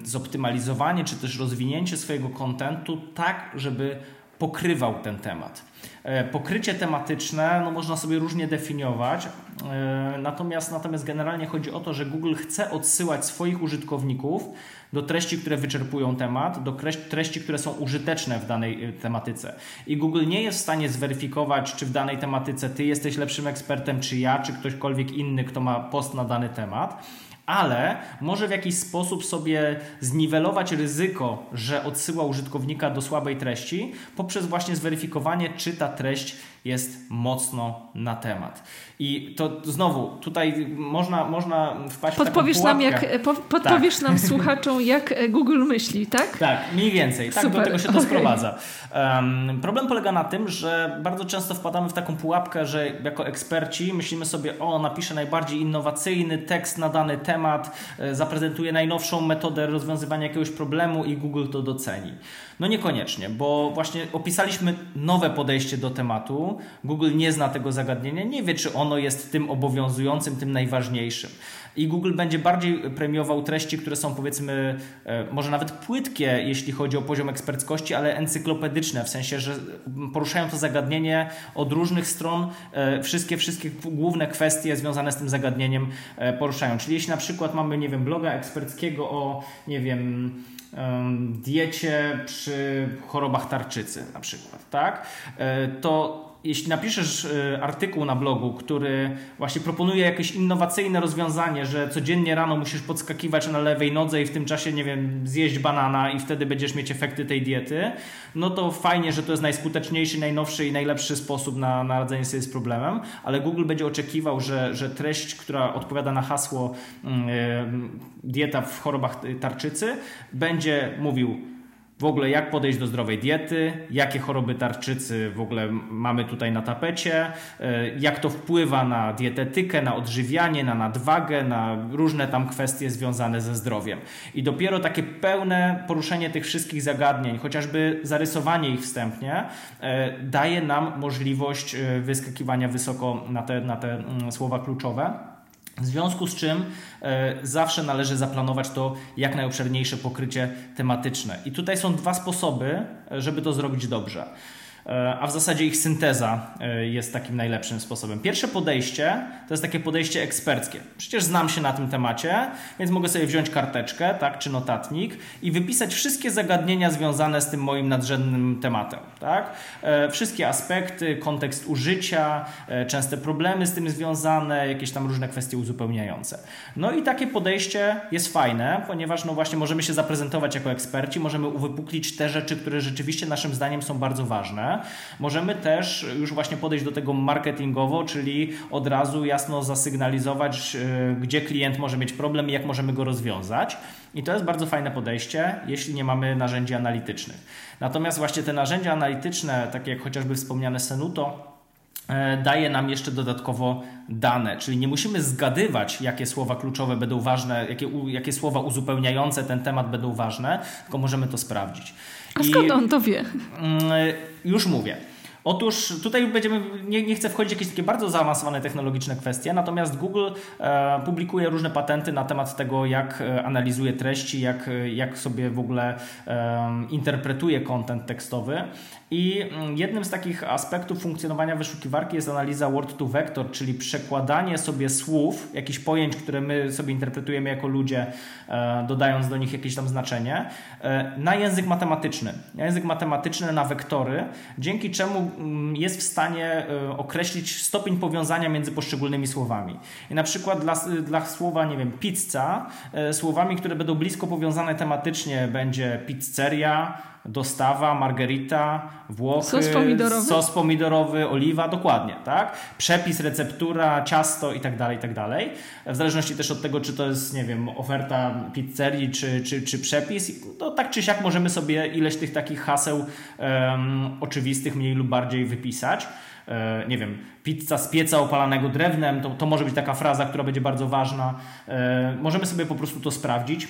zoptymalizowanie czy też rozwinięcie swojego kontentu tak, żeby pokrywał ten temat. E, pokrycie tematyczne no można sobie różnie definiować, e, natomiast, natomiast generalnie chodzi o to, że Google chce odsyłać swoich użytkowników do treści, które wyczerpują temat, do treści, które są użyteczne w danej y, tematyce. I Google nie jest w stanie zweryfikować, czy w danej tematyce ty jesteś lepszym ekspertem, czy ja, czy ktośkolwiek inny, kto ma post na dany temat ale może w jakiś sposób sobie zniwelować ryzyko, że odsyła użytkownika do słabej treści poprzez właśnie zweryfikowanie, czy ta treść jest mocno na temat. I to znowu, tutaj można, można wpaść podpowiesz w taką nam jak po, Podpowiesz tak. nam (laughs) słuchaczom, jak Google myśli, tak? Tak, mniej więcej. Tak, Super. do tego się to okay. sprowadza. Um, problem polega na tym, że bardzo często wpadamy w taką pułapkę, że jako eksperci myślimy sobie, o, napiszę najbardziej innowacyjny tekst na dany temat, e, zaprezentuję najnowszą metodę rozwiązywania jakiegoś problemu i Google to doceni. No niekoniecznie, bo właśnie opisaliśmy nowe podejście do tematu. Google nie zna tego zagadnienia, nie wie, czy ono jest tym obowiązującym, tym najważniejszym. I Google będzie bardziej premiował treści, które są powiedzmy e, może nawet płytkie, jeśli chodzi o poziom eksperckości, ale encyklopedyczne, w sensie, że poruszają to zagadnienie od różnych stron, e, wszystkie, wszystkie główne kwestie związane z tym zagadnieniem e, poruszają. Czyli jeśli na przykład mamy, nie wiem, bloga eksperckiego o, nie wiem, diecie przy chorobach tarczycy na przykład, tak? To jeśli napiszesz y, artykuł na blogu, który właśnie proponuje jakieś innowacyjne rozwiązanie, że codziennie rano musisz podskakiwać na lewej nodze i w tym czasie, nie wiem, zjeść banana i wtedy będziesz mieć efekty tej diety, no to fajnie, że to jest najskuteczniejszy, najnowszy i najlepszy sposób na, na radzenie sobie z problemem, ale Google będzie oczekiwał, że, że treść, która odpowiada na hasło yy, dieta w chorobach tarczycy, będzie mówił w ogóle jak podejść do zdrowej diety, jakie choroby tarczycy w ogóle mamy tutaj na tapecie, e, jak to wpływa na dietetykę, na odżywianie, na nadwagę, na różne tam kwestie związane ze zdrowiem. I dopiero takie pełne poruszenie tych wszystkich zagadnień, chociażby zarysowanie ich wstępnie, e, daje nam możliwość e, wyskakiwania wysoko na te, na te mm, słowa kluczowe. W związku z czym e, zawsze należy zaplanować to jak najobszerniejsze pokrycie tematyczne. I tutaj są dwa sposoby, e, żeby to zrobić dobrze. E, a w zasadzie ich synteza e, jest takim najlepszym sposobem. Pierwsze podejście to jest takie podejście eksperckie. Przecież znam się na tym temacie, więc mogę sobie wziąć karteczkę tak, czy notatnik i wypisać wszystkie zagadnienia związane z tym moim nadrzędnym tematem. Tak? E, wszystkie aspekty, kontekst użycia, częste problemy z tym związane, jakieś tam różne kwestie uzupełniające. No i takie podejście jest fajne, ponieważ no właśnie możemy się zaprezentować jako eksperci, możemy uwypuklić te rzeczy, które rzeczywiście naszym zdaniem są bardzo ważne. Możemy też już właśnie podejść do tego marketingowo, czyli od razu jasno zasygnalizować, e, gdzie klient może mieć problem i jak możemy go rozwiązać. I to jest bardzo fajne podejście, jeśli nie mamy narzędzi analitycznych. Natomiast właśnie te narzędzia analityczne, takie jak chociażby wspomniane Senuto, e, daje nam jeszcze dodatkowo dane, czyli nie musimy zgadywać, jakie słowa kluczowe będą ważne, jakie, jakie słowa uzupełniające ten temat będą ważne, tylko możemy to sprawdzić. A skąd I, on to wie? Mm, już mówię. Otóż tutaj będziemy, nie, nie chcę wchodzić w jakieś takie bardzo zaawansowane technologiczne kwestie, natomiast Google e, publikuje różne patenty na temat tego, jak e, analizuje treści, jak, jak sobie w ogóle e, interpretuje kontent tekstowy. I mm, jednym z takich aspektów funkcjonowania wyszukiwarki jest analiza word to vector, czyli przekładanie sobie słów, jakichś pojęć, które my sobie interpretujemy jako ludzie, e, dodając do nich jakieś tam znaczenie, e, na język matematyczny. Na język matematyczny, na wektory, dzięki czemu mm, jest w stanie e, określić stopień powiązania między poszczególnymi słowami. I na przykład dla, dla słowa, nie wiem, pizza, słowami, które będą blisko powiązane tematycznie będzie pizzeria, dostawa, margarita, Włochy, sos pomidorowy, sos pomidorowy oliwa, dokładnie, tak? Przepis, receptura, ciasto i tak dalej, i tak dalej. W zależności też od tego, czy to jest, nie wiem, oferta pizzerii, czy, czy, czy przepis, to tak czy siak możemy sobie ileś tych takich haseł um, oczywistych mniej lub bardziej wypisać e, nie wiem, pizza z pieca opalanego drewnem, to, to może być taka fraza, która będzie bardzo ważna. E, możemy sobie po prostu to sprawdzić.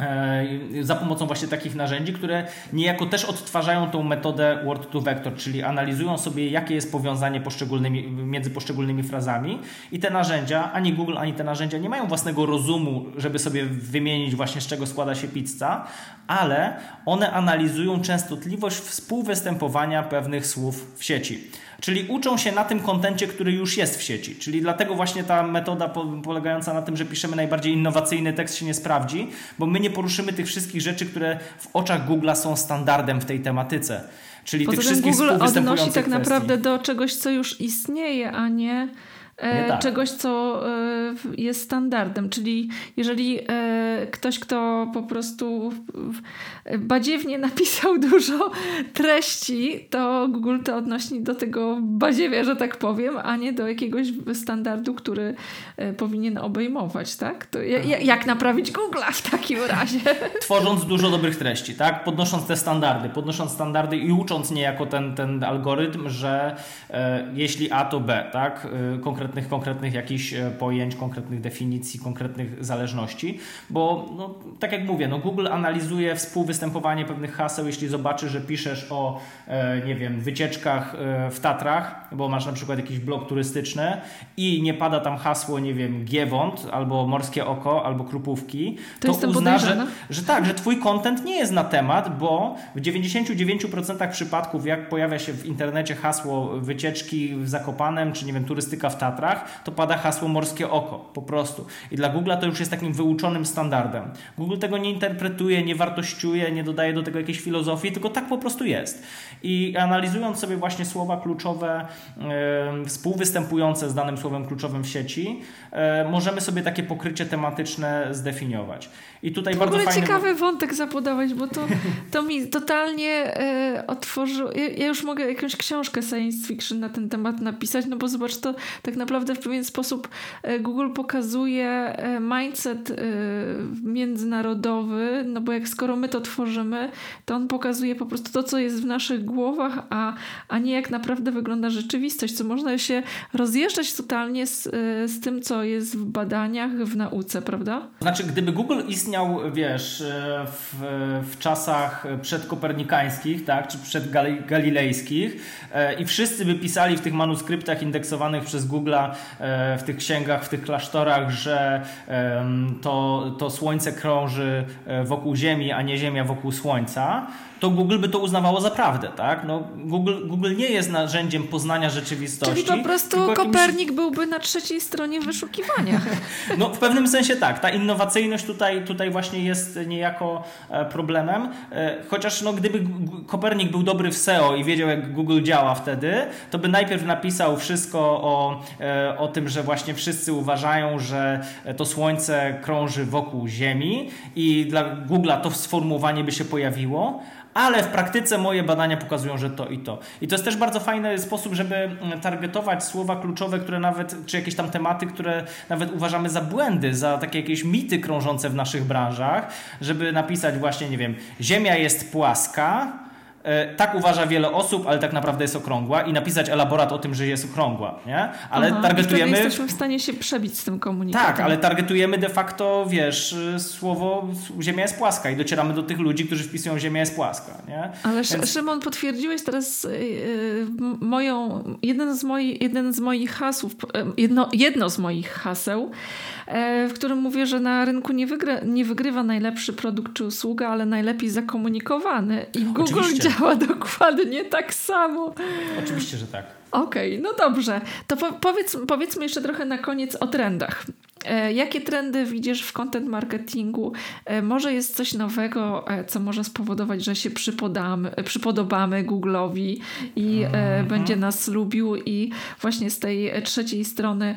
E, za pomocą właśnie takich narzędzi, które niejako też odtwarzają tą metodę word to vector, czyli analizują sobie, jakie jest powiązanie poszczególnymi, między poszczególnymi frazami i te narzędzia, ani Google, ani te narzędzia nie mają własnego rozumu, żeby sobie wymienić właśnie z czego składa się pizza, ale one analizują częstotliwość współwystępowania pewnych słów w sieci. Czyli uczą się na tym kontencie, który już jest w sieci. Czyli dlatego właśnie ta metoda polegająca na tym, że piszemy najbardziej innowacyjny tekst się nie sprawdzi, bo my nie poruszymy tych wszystkich rzeczy, które w oczach Google'a są standardem w tej tematyce. Czyli Poza tych wszystkich Google odnosi tak kwestii. naprawdę do czegoś, co już istnieje, a nie tak. czegoś, co e, jest standardem. Czyli jeżeli e, ktoś, kto po prostu badziewnie napisał (laughs) dużo treści, to Google to odnosi do tego badziewia, że tak powiem, a nie do jakiegoś standardu, który powinien obejmować, tak? To jak naprawić Google'a w takim razie? (laughs) Tworząc dużo dobrych treści, tak? Podnosząc te standardy, podnosząc standardy i ucząc niejako ten, ten algorytm, że e, jeśli A to B, tak? E, konkretnie konkretnych, konkretnych jakichś e, pojęć, konkretnych definicji, konkretnych zależności, bo no, tak jak mówię, no Google analizuje współwystępowanie pewnych haseł, jeśli zobaczy, że piszesz o, e, nie wiem, wycieczkach e, w Tatrach, bo masz na przykład jakiś blog turystyczny i nie pada tam hasło, nie wiem, Giewont, albo Morskie Oko, albo Krupówki, to, to uzna, że, że tak, że twój content nie jest na temat, bo w 99% przypadków, jak pojawia się w internecie hasło wycieczki w Zakopanem, czy nie wiem, turystyka w Tatrach, Tatrach, to pada hasło morskie oko, po prostu. I dla Google'a to już jest takim wyuczonym standardem. Google tego nie interpretuje, nie wartościuje, nie dodaje do tego jakiejś filozofii, tylko tak po prostu jest. I analizując sobie właśnie słowa kluczowe, e, współwystępujące z danym słowem kluczowym w sieci, e, możemy sobie takie pokrycie tematyczne zdefiniować. I tutaj w bardzo ogóle fajny... ciekawy wątek zapodawać, bo to, to mi totalnie e, otworzyło. Ja, ja, już mogę jakąś książkę science fiction na ten temat napisać, no bo zobacz, to tak naprawdę w pewien sposób e, Google pokazuje e, mindset e, międzynarodowy, no bo jak skoro my to tworzymy, to on pokazuje po prostu to, co jest w naszych głowach, a, a nie jak naprawdę wygląda rzeczywistość, co można się rozjeżdżać totalnie z, z tym, co jest w badaniach, w nauce, prawda? Znaczy, gdyby Google istniał wiesz, w, w czasach przedkopernikańskich, tak, czy przedgalilejskich i wszyscy by pisali w tych manuskryptach indeksowanych przez E, w tych księgach, w tych klasztorach, że to, to Słońce krąży wokół Ziemi, a nie Ziemia wokół Słońca, to Google by to uznawało za prawdę, tak? No, Google, Google nie jest narzędziem poznania rzeczywistości. Czyli po prostu Kopernik jakimś... byłby na trzeciej stronie wyszukiwania. (laughs) no w pewnym sensie tak. Ta innowacyjność tutaj, tutaj właśnie jest niejako e, problemem. E, chociaż no, gdyby Kopernik był dobry w SEO i wiedział jak Google działa wtedy, to by najpierw napisał wszystko o, e, o tym, że właśnie wszyscy uważają, że to Słońce krąży wokół Ziemi i dla Google'a to sformułowanie by się pojawiło, ale w praktyce moje badania pokazują, że to i to. I to jest też bardzo fajny sposób, żeby mm, targetować słowa kluczowe, które nawet, czy jakieś tam tematy, które nawet uważamy za błędy, za takie jakieś mity krążące w naszych branżach, żeby napisać właśnie, nie wiem, Ziemia jest płaska, tak uważa wiele osób, ale tak naprawdę jest okrągła i napisać elaborat o tym, że jest okrągła, nie? Ale Aha, targetujemy... Jesteśmy w stanie się przebić z tym komunikatem. Tak, ale targetujemy de facto, wiesz, słowo Ziemia jest płaska i docieramy do tych ludzi, którzy wpisują Ziemia jest płaska, nie? Ale Więc... Szymon, potwierdziłeś teraz yy, moją, jeden z, moich, jeden z moich hasłów, jedno, jedno z moich haseł, E, w którym mówię, że na rynku nie, nie wygrywa najlepszy produkt czy usługa, ale najlepiej zakomunikowany. I Google Oczywiście. działa dokładnie tak samo. Oczywiście, że tak. Okej, okay, no dobrze. To po, powiedz, powiedzmy jeszcze trochę na koniec o trendach. E, jakie trendy widzisz w content marketingu? E, może jest coś nowego, e, co może spowodować, że się przypodamy, przypodobamy Google'owi i mm-hmm. będzie nas lubił i właśnie z tej trzeciej strony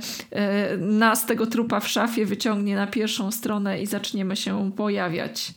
nas tego trupa w szafie wyciągnie na pierwszą stronę i zaczniemy się pojawiać.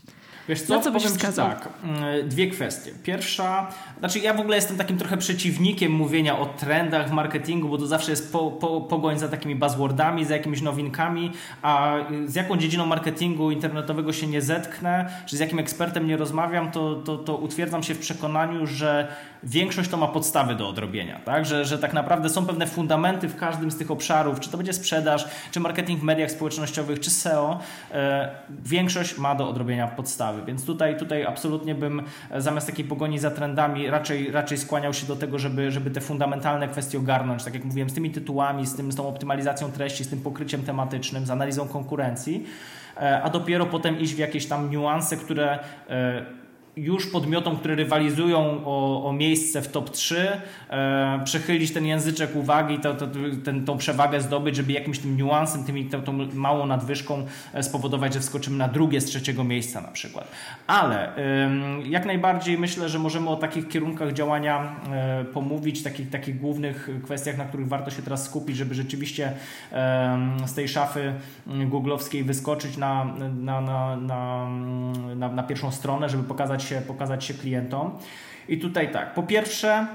Wiesz co, co powiem tak, mm, dwie kwestie. Pierwsza, znaczy ja w ogóle jestem takim trochę przeciwnikiem mówienia o trendach w marketingu, bo to zawsze jest po, po, pogoń za takimi buzzwordami, za jakimiś nowinkami, a z jaką dziedziną marketingu internetowego się nie zetknę, czy z jakim ekspertem nie rozmawiam, to, to, to utwierdzam się w przekonaniu, że większość to ma podstawy do odrobienia, tak? Że, że tak naprawdę są pewne fundamenty w każdym z tych obszarów, czy to będzie sprzedaż, czy marketing w mediach społecznościowych, czy SEO, e, większość ma do odrobienia podstawy, więc tutaj, tutaj absolutnie bym e, zamiast takiej pogoni za trendami raczej, raczej skłaniał się do tego, żeby, żeby te fundamentalne kwestie ogarnąć, tak jak mówiłem, z tymi tytułami, z, tym, z tą optymalizacją treści, z tym pokryciem tematycznym, z analizą konkurencji, e, a dopiero potem iść w jakieś tam niuanse, które już podmiotom, które rywalizują o, o miejsce w top 3, e, przechylić ten języczek uwagi, to, to, ten, tą przewagę zdobyć, żeby jakimś tym niuansem, tymi, tą, tą małą nadwyżką e, spowodować, że wskoczymy na drugie z trzeciego miejsca na przykład. Ale e, jak najbardziej myślę, że możemy o takich kierunkach działania e, pomówić, takich, takich głównych kwestiach, na których warto się teraz skupić, żeby rzeczywiście z tej szafy googlowskiej wyskoczyć na, na, na, na, na, na pierwszą stronę, żeby pokazać się, pokazać się klientom. I tutaj tak, po pierwsze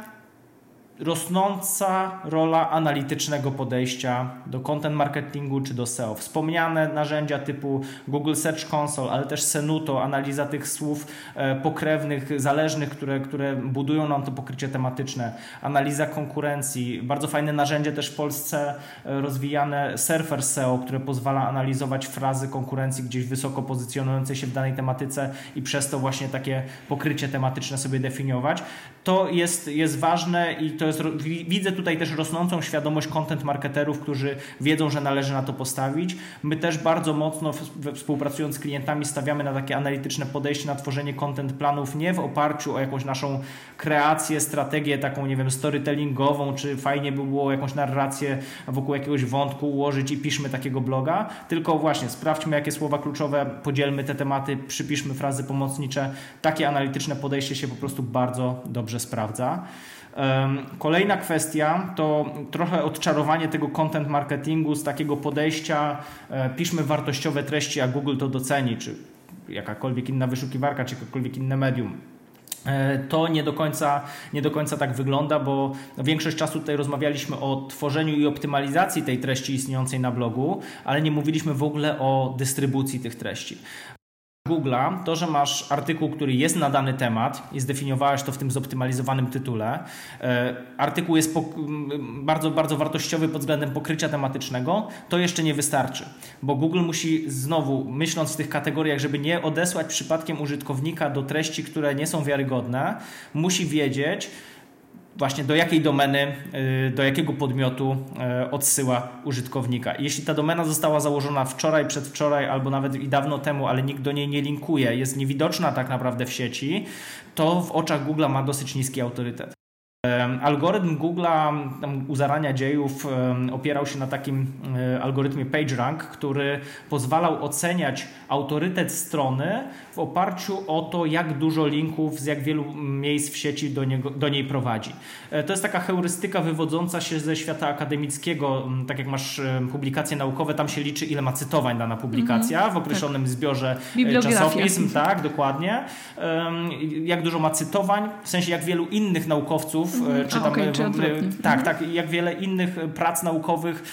rosnąca rola analitycznego podejścia do content marketingu czy do SEO. Wspomniane narzędzia typu Google Search Console, ale też Senuto, analiza tych słów e, pokrewnych, zależnych, które, które budują nam to pokrycie tematyczne, analiza konkurencji, bardzo fajne narzędzie też w Polsce e, rozwijane Surfer SEO, które pozwala analizować frazy konkurencji gdzieś wysoko pozycjonujące się w danej tematyce i przez to właśnie takie pokrycie tematyczne sobie definiować. To jest, jest ważne i to jest, widzę tutaj też rosnącą świadomość content marketerów, którzy wiedzą, że należy na to postawić. My też bardzo mocno współpracując z klientami stawiamy na takie analityczne podejście na tworzenie content planów, nie w oparciu o jakąś naszą kreację, strategię taką, nie wiem, storytellingową, czy fajnie by było jakąś narrację wokół jakiegoś wątku ułożyć i piszmy takiego bloga, tylko właśnie sprawdźmy, jakie słowa kluczowe, podzielmy te tematy, przypiszmy frazy pomocnicze. Takie analityczne podejście się po prostu bardzo dobrze sprawdza. Kolejna kwestia to trochę odczarowanie tego content marketingu z takiego podejścia e, piszmy wartościowe treści, a Google to doceni, czy jakakolwiek inna wyszukiwarka, czy jakiekolwiek inne medium. E, to nie do, końca, nie do końca tak wygląda, bo większość czasu tutaj rozmawialiśmy o tworzeniu i optymalizacji tej treści istniejącej na blogu, ale nie mówiliśmy w ogóle o dystrybucji tych treści. Google'a, to, że masz artykuł, który jest na dany temat i zdefiniowałeś to w tym zoptymalizowanym tytule, e, artykuł jest bardzo, bardzo wartościowy pod względem pokrycia tematycznego, to jeszcze nie wystarczy, bo Google musi znowu, myśląc w tych kategoriach, żeby nie odesłać przypadkiem użytkownika do treści, które nie są wiarygodne, musi wiedzieć, właśnie do jakiej domeny, y, do jakiego podmiotu y, odsyła użytkownika. Jeśli ta domena została założona wczoraj, przedwczoraj albo nawet i dawno temu, ale nikt do niej nie linkuje, jest niewidoczna tak naprawdę w sieci, to w oczach Google ma dosyć niski autorytet. Algorytm Google'a u zarania dziejów opierał się na takim e, algorytmie PageRank, który pozwalał oceniać autorytet strony w oparciu o to, jak dużo linków z jak wielu miejsc w sieci do, niego, do niej prowadzi. E, to jest taka heurystyka wywodząca się ze świata akademickiego. Tak jak masz publikacje naukowe, tam się liczy, ile ma cytowań dana publikacja mhm, w określonym tak. zbiorze e, czasopism. Tak, dokładnie. Jak dużo ma cytowań, w sensie jak wielu innych naukowców mhm. czy tam, okay, czy tak, mhm. tak, jak wiele innych prac naukowych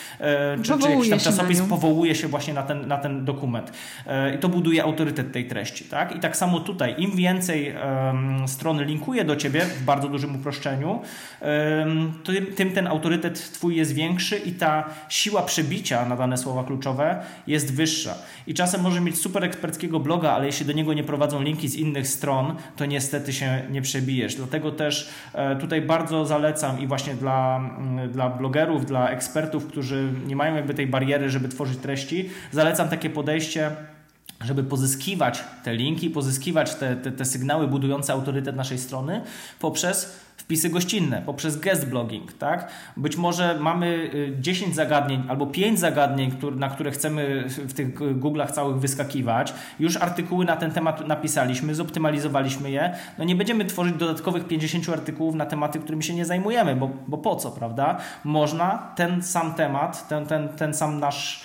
czy, czy jakiś tam czasopis powołuje się właśnie na ten, na ten dokument. I to buduje autorytet tej treści. Tak? I tak samo tutaj, im więcej um, strony linkuje do ciebie w bardzo dużym uproszczeniu, um, tym, tym ten autorytet twój jest większy i ta siła przebicia na dane słowa kluczowe jest wyższa. I czasem może mieć super eksperckiego bloga, ale jeśli do niego nie prowadzą linki z innych stron, to niestety się nie przebijesz. Dlatego też e, tutaj bardzo zalecam i właśnie dla, mm, dla blogerów, dla ekspertów, którzy nie mają jakby tej bariery, żeby tworzyć treści, zalecam takie podejście żeby pozyskiwać te linki, pozyskiwać te, te, te sygnały budujące autorytet naszej strony poprzez wpisy gościnne, poprzez guest blogging, tak? Być może mamy 10 y, zagadnień albo 5 zagadnień, na które chcemy w tych Google'ach całych wyskakiwać. Już artykuły na ten temat napisaliśmy, zoptymalizowaliśmy je. No nie będziemy tworzyć dodatkowych 50 artykułów na tematy, którymi się nie zajmujemy, bo, bo po co, prawda? Można ten sam temat, ten, ten, ten sam nasz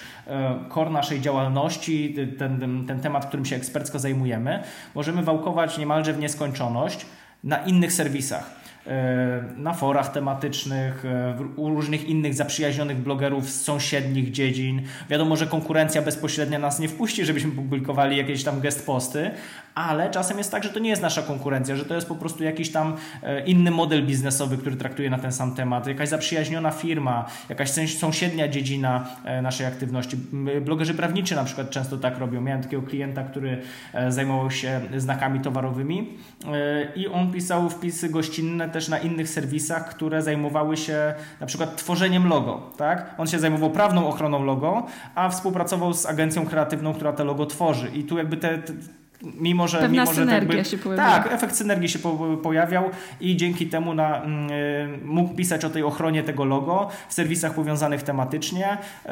core naszej działalności, ten, ten temat, którym się ekspercko zajmujemy, możemy wałkować niemalże w nieskończoność na innych serwisach. E, na forach tematycznych, e, u różnych innych zaprzyjaźnionych blogerów z sąsiednich dziedzin. Wiadomo, że konkurencja bezpośrednia nas nie wpuści, żebyśmy publikowali jakieś tam gest posty, ale czasem jest tak, że to nie jest nasza konkurencja, że to jest po prostu jakiś tam e, inny model biznesowy, który traktuje na ten sam temat, jakaś zaprzyjaźniona firma, jakaś sąsiednia dziedzina naszej aktywności. Blogerzy prawniczy na przykład często tak robią. Miałem takiego klienta, który zajmował się znakami towarowymi i on pisał wpisy gościnne też na innych serwisach, które zajmowały się na przykład tworzeniem logo. Tak? On się zajmował prawną ochroną logo, a współpracował z agencją kreatywną, która te logo tworzy. I tu jakby te, te mimo że, Pewna mimo, że tak jakby, się pojawiła. Tak, efekt synergii się po, pojawiał i dzięki temu na, y, mógł pisać o tej ochronie tego logo w serwisach powiązanych tematycznie y,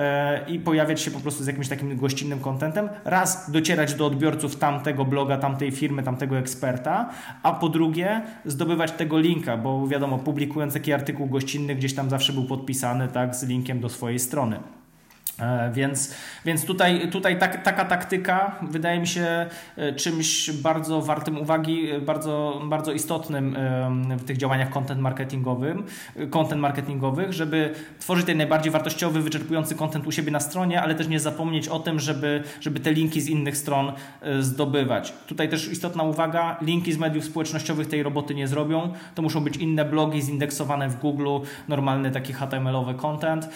i pojawiać się po prostu z jakimś takim gościnnym kontentem. Raz docierać do odbiorców tamtego bloga, tamtej firmy, tamtego eksperta, a po drugie zdobywać tego linka, bo wiadomo, publikując taki artykuł gościnny gdzieś tam zawsze był podpisany tak, z linkiem do swojej strony. E, więc, więc tutaj, tutaj tak, taka taktyka wydaje mi się e, czymś bardzo wartym uwagi, e, bardzo, bardzo istotnym w tych działaniach content marketingowym, content marketingowych, żeby tworzyć ten najbardziej wartościowy, wyczerpujący content u siebie na stronie, ale też nie zapomnieć o tym, żeby, żeby te linki z innych stron zdobywać. Tutaj też istotna uwaga, linki z mediów społecznościowych tej roboty nie zrobią, to muszą być inne blogi zindeksowane w Google, normalny taki HTML-owy content,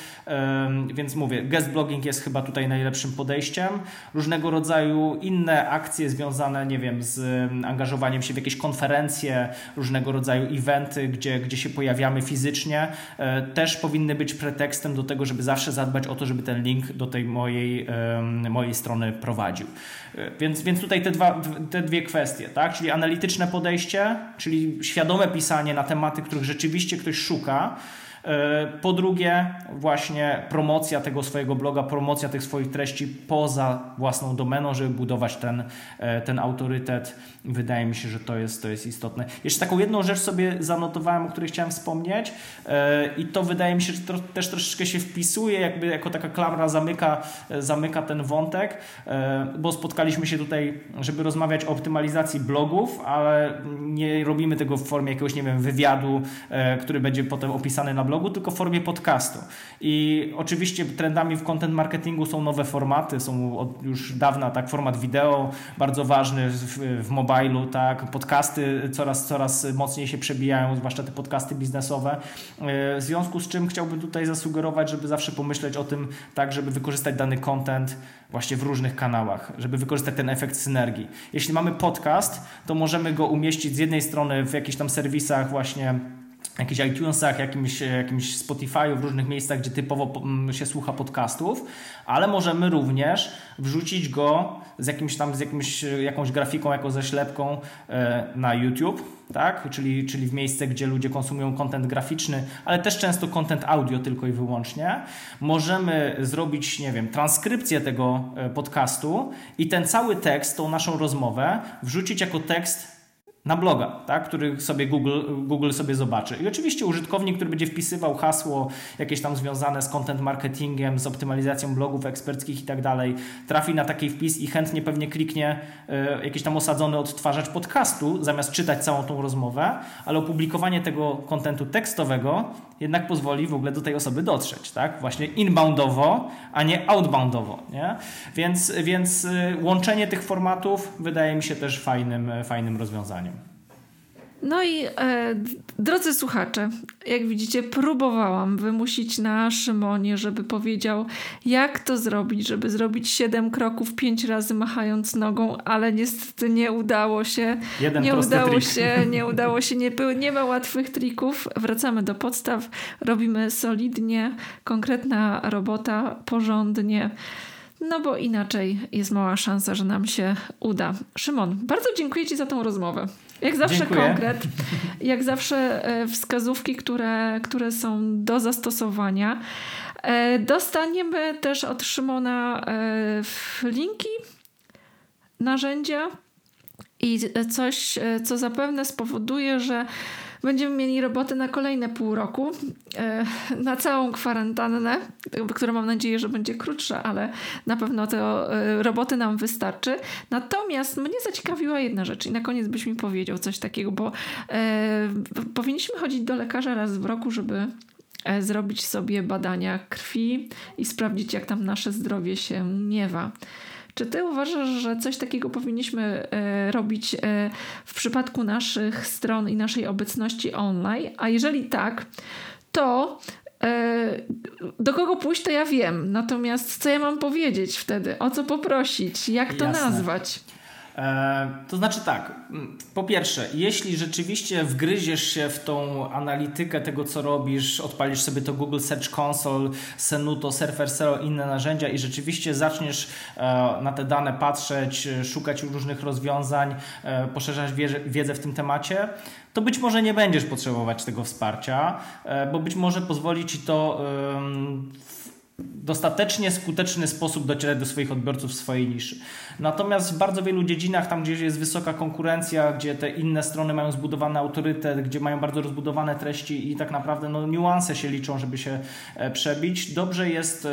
więc mówię, guest blogging jest chyba tutaj najlepszym podejściem. Różnego rodzaju inne akcje związane, nie wiem, z angażowaniem się w jakieś konferencje, różnego rodzaju eventy, gdzie, gdzie się pojawiamy fizycznie, e, też powinny być pretekstem do tego, żeby zawsze zadbać o to, żeby ten link do tej mojej, mojej strony prowadził. E, więc, więc tutaj te, dwa, te dwie kwestie, tak? czyli analityczne podejście, czyli świadome pisanie na tematy, których rzeczywiście ktoś szuka, po drugie, właśnie promocja tego swojego bloga, promocja tych swoich treści poza własną domeną, żeby budować ten, e, ten autorytet. Wydaje mi się, że to jest, to jest istotne. Jeszcze taką jedną rzecz sobie zanotowałem, o której chciałem wspomnieć e, i to wydaje mi się, że to też troszeczkę się wpisuje, jakby jako taka klamra zamyka, zamyka ten wątek, bo spotkaliśmy się tutaj, żeby rozmawiać o optymalizacji blogów, ale nie robimy tego w formie jakiegoś, nie wiem, wywiadu, który będzie potem opisany na blogu, blogu, tylko w formie podcastu. I oczywiście trendami w content marketingu są nowe formaty, są od już dawna tak format wideo, bardzo ważny w, w mobilu, tak, podcasty coraz, coraz mocniej się przebijają, zwłaszcza te podcasty biznesowe. E, w związku z czym chciałbym tutaj zasugerować, żeby zawsze pomyśleć o tym tak, żeby wykorzystać dany content właśnie w różnych kanałach, żeby wykorzystać ten efekt synergii. Jeśli mamy podcast, to możemy go umieścić z jednej strony w jakichś tam serwisach właśnie jakichś iTunesach, jakimś, jakimś Spotify, w różnych miejscach, gdzie typowo się słucha podcastów, ale możemy również wrzucić go z jakimś tam, z jakimś, jakąś grafiką, jako ze ślepką e, na YouTube, tak? czyli, czyli w miejsce, gdzie ludzie konsumują kontent graficzny, ale też często kontent audio tylko i wyłącznie. Możemy zrobić, nie wiem, transkrypcję tego e, podcastu i ten cały tekst, tą naszą rozmowę wrzucić jako tekst na bloga, tak, który sobie Google, Google sobie zobaczy. I oczywiście użytkownik, który będzie wpisywał hasło jakieś tam związane z content marketingiem, z optymalizacją blogów eksperckich i tak dalej, trafi na taki wpis i chętnie pewnie kliknie y, jakiś tam osadzony odtwarzacz podcastu, zamiast czytać całą tą rozmowę, ale opublikowanie tego kontentu tekstowego jednak pozwoli w ogóle do tej osoby dotrzeć, tak? Właśnie inboundowo, a nie outboundowo, nie? Więc, więc y, łączenie tych formatów wydaje mi się też fajnym, fajnym rozwiązaniem. No i e, drodzy słuchacze, jak widzicie, próbowałam wymusić na Szymonie, żeby powiedział, jak to zrobić, żeby zrobić siedem kroków pięć razy machając nogą, ale niestety nie udało się. Jeden nie udało trik. się, nie (laughs) udało się, nie, nie ma łatwych trików. Wracamy do podstaw, robimy solidnie, konkretna robota, porządnie. No bo inaczej jest mała szansa, że nam się uda. Szymon, bardzo dziękuję Ci za tą rozmowę. Jak zawsze Dziękuję. konkret, jak zawsze e, wskazówki, które, które są do zastosowania. E, dostaniemy też od Szymona e, linki, narzędzia i coś, co zapewne spowoduje, że Będziemy mieli roboty na kolejne pół roku, e, na całą kwarantannę, która mam nadzieję, że będzie krótsza, ale na pewno to e, roboty nam wystarczy. Natomiast mnie zaciekawiła jedna rzecz i na koniec byś mi powiedział coś takiego, bo e, powinniśmy chodzić do lekarza raz w roku, żeby zrobić sobie badania krwi i sprawdzić, jak tam nasze zdrowie się miewa. Czy ty uważasz, że coś takiego powinniśmy e, robić e, w przypadku naszych stron i naszej obecności online? A jeżeli tak, to e, do kogo pójść, to ja wiem. Natomiast co ja mam powiedzieć wtedy? O co poprosić? Jak to Jasne. nazwać? E, to znaczy tak, po pierwsze, jeśli rzeczywiście wgryziesz się w tą analitykę tego, co robisz, odpalisz sobie to Google Search Console, Senuto, Surfer SEO, inne narzędzia i rzeczywiście zaczniesz e, na te dane patrzeć, szukać różnych rozwiązań, e, poszerzać wiedzę w tym temacie, to być może nie będziesz potrzebować tego wsparcia, bo być może pozwoli ci to dostatecznie skuteczny sposób docierać do swoich odbiorców w swojej niszy. Natomiast w bardzo wielu dziedzinach, tam gdzie jest wysoka konkurencja, gdzie te inne strony mają zbudowany autorytet, gdzie mają bardzo rozbudowane treści i tak naprawdę no, niuanse się liczą, żeby się e, przebić, dobrze jest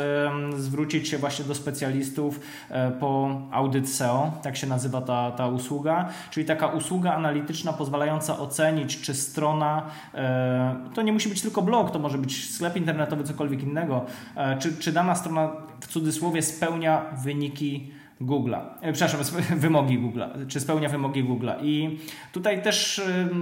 zwrócić się właśnie do specjalistów e, po audyt SEO, tak się nazywa ta, ta usługa, czyli taka usługa analityczna pozwalająca ocenić, czy strona, e, to nie musi być tylko blog, to może być sklep internetowy, cokolwiek innego, czy, czy strona w cudzysłowie spełnia wyniki Google'a, e, przepraszam, (laughs) wymogi Google'a, czy spełnia wymogi Google'a. I tutaj też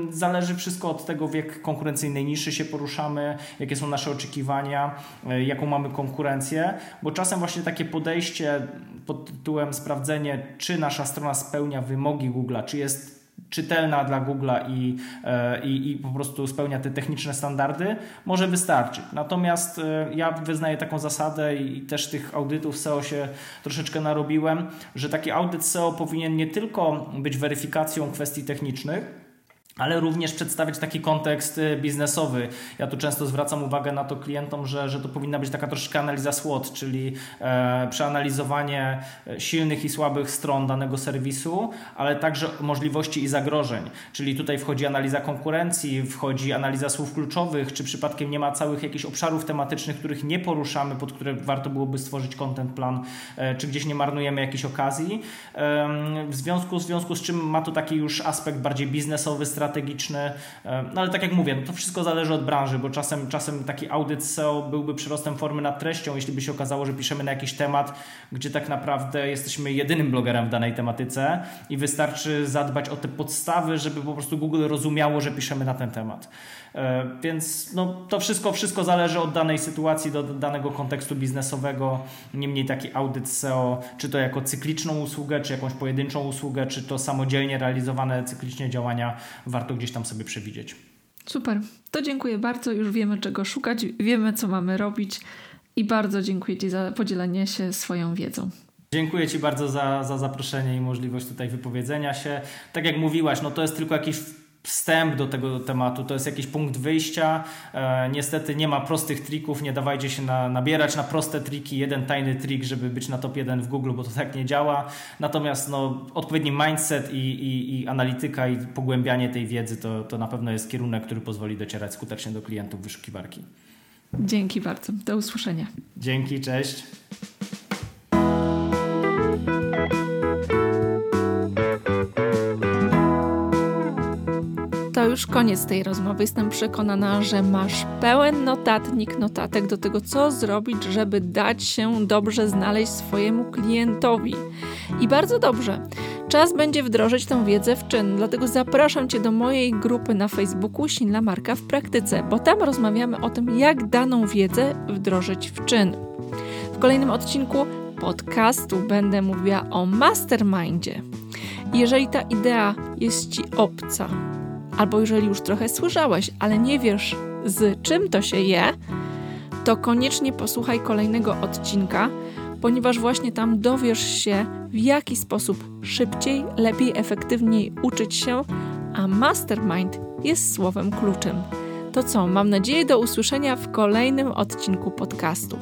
zależy wszystko od tego, w jak konkurencyjnej niszy się poruszamy, jakie są nasze oczekiwania, e, jaką mamy konkurencję, bo czasem właśnie takie podejście pod tytułem sprawdzenie, czy nasza strona spełnia wymogi Google'a, czy jest czytelna dla Google'a i, e, i, i po prostu spełnia te techniczne standardy, może wystarczyć. Natomiast e, ja wyznaję taką zasadę i też tych audytów SEO się troszeczkę narobiłem, że taki audyt SEO powinien nie tylko być weryfikacją kwestii technicznych, ale również przedstawiać taki kontekst y, biznesowy. Ja tu często zwracam uwagę na to klientom, że, że to powinna być taka troszeczkę analiza SWOT, czyli e, przeanalizowanie e, silnych i słabych stron danego serwisu, ale także możliwości i zagrożeń. Czyli tutaj wchodzi analiza konkurencji, wchodzi analiza słów kluczowych, czy przypadkiem nie ma całych jakichś obszarów tematycznych, których nie poruszamy, pod które warto byłoby stworzyć content plan, e, czy gdzieś nie marnujemy jakiejś okazji. E, w, związku, w związku z czym ma to taki już aspekt bardziej biznesowy, strategiczny, strategiczny. No ale tak jak mówię, no to wszystko zależy od branży, bo czasem, czasem taki audyt SEO byłby przyrostem formy nad treścią, jeśli by się okazało, że piszemy na jakiś temat, gdzie tak naprawdę jesteśmy jedynym blogerem w danej tematyce i wystarczy zadbać o te podstawy, żeby po prostu Google rozumiało, że piszemy na ten temat. E, więc no, to wszystko, wszystko zależy od danej sytuacji, do danego kontekstu biznesowego. Niemniej taki audyt SEO, czy to jako cykliczną usługę, czy jakąś pojedynczą usługę, czy to samodzielnie realizowane cyklicznie działania, warto gdzieś tam sobie przewidzieć. Super. To dziękuję bardzo. Już wiemy, czego szukać, wiemy, co mamy robić i bardzo dziękuję Ci za podzielenie się swoją wiedzą. Dziękuję Ci bardzo za, za zaproszenie i możliwość tutaj wypowiedzenia się. Tak jak mówiłaś, no to jest tylko jakiś wstęp do tego tematu, to jest jakiś punkt wyjścia. E, niestety nie ma prostych trików, nie dawajcie się na, nabierać na proste triki, jeden tajny trik, żeby być na top 1 w Google, bo to tak nie działa. Natomiast no, odpowiedni mindset i, i, i analityka i pogłębianie tej wiedzy to, to na pewno jest kierunek, który pozwoli docierać skutecznie do klientów wyszukiwarki. Dzięki bardzo. Do usłyszenia. Dzięki, cześć. Już koniec tej rozmowy. Jestem przekonana, że masz pełen notatnik, notatek do tego, co zrobić, żeby dać się dobrze znaleźć swojemu klientowi. I bardzo dobrze. Czas będzie wdrożyć tę wiedzę w czyn, dlatego zapraszam Cię do mojej grupy na Facebooku Silna Marka w praktyce, bo tam rozmawiamy o tym, jak daną wiedzę wdrożyć w czyn. W kolejnym odcinku podcastu będę mówiła o mastermindzie. Jeżeli ta idea jest Ci obca, albo jeżeli już trochę słyszałeś, ale nie wiesz z czym to się je, to koniecznie posłuchaj kolejnego odcinka, ponieważ właśnie tam dowiesz się, w jaki sposób szybciej, lepiej, efektywniej uczyć się, a mastermind jest słowem kluczem. To co, mam nadzieję do usłyszenia w kolejnym odcinku podcastu.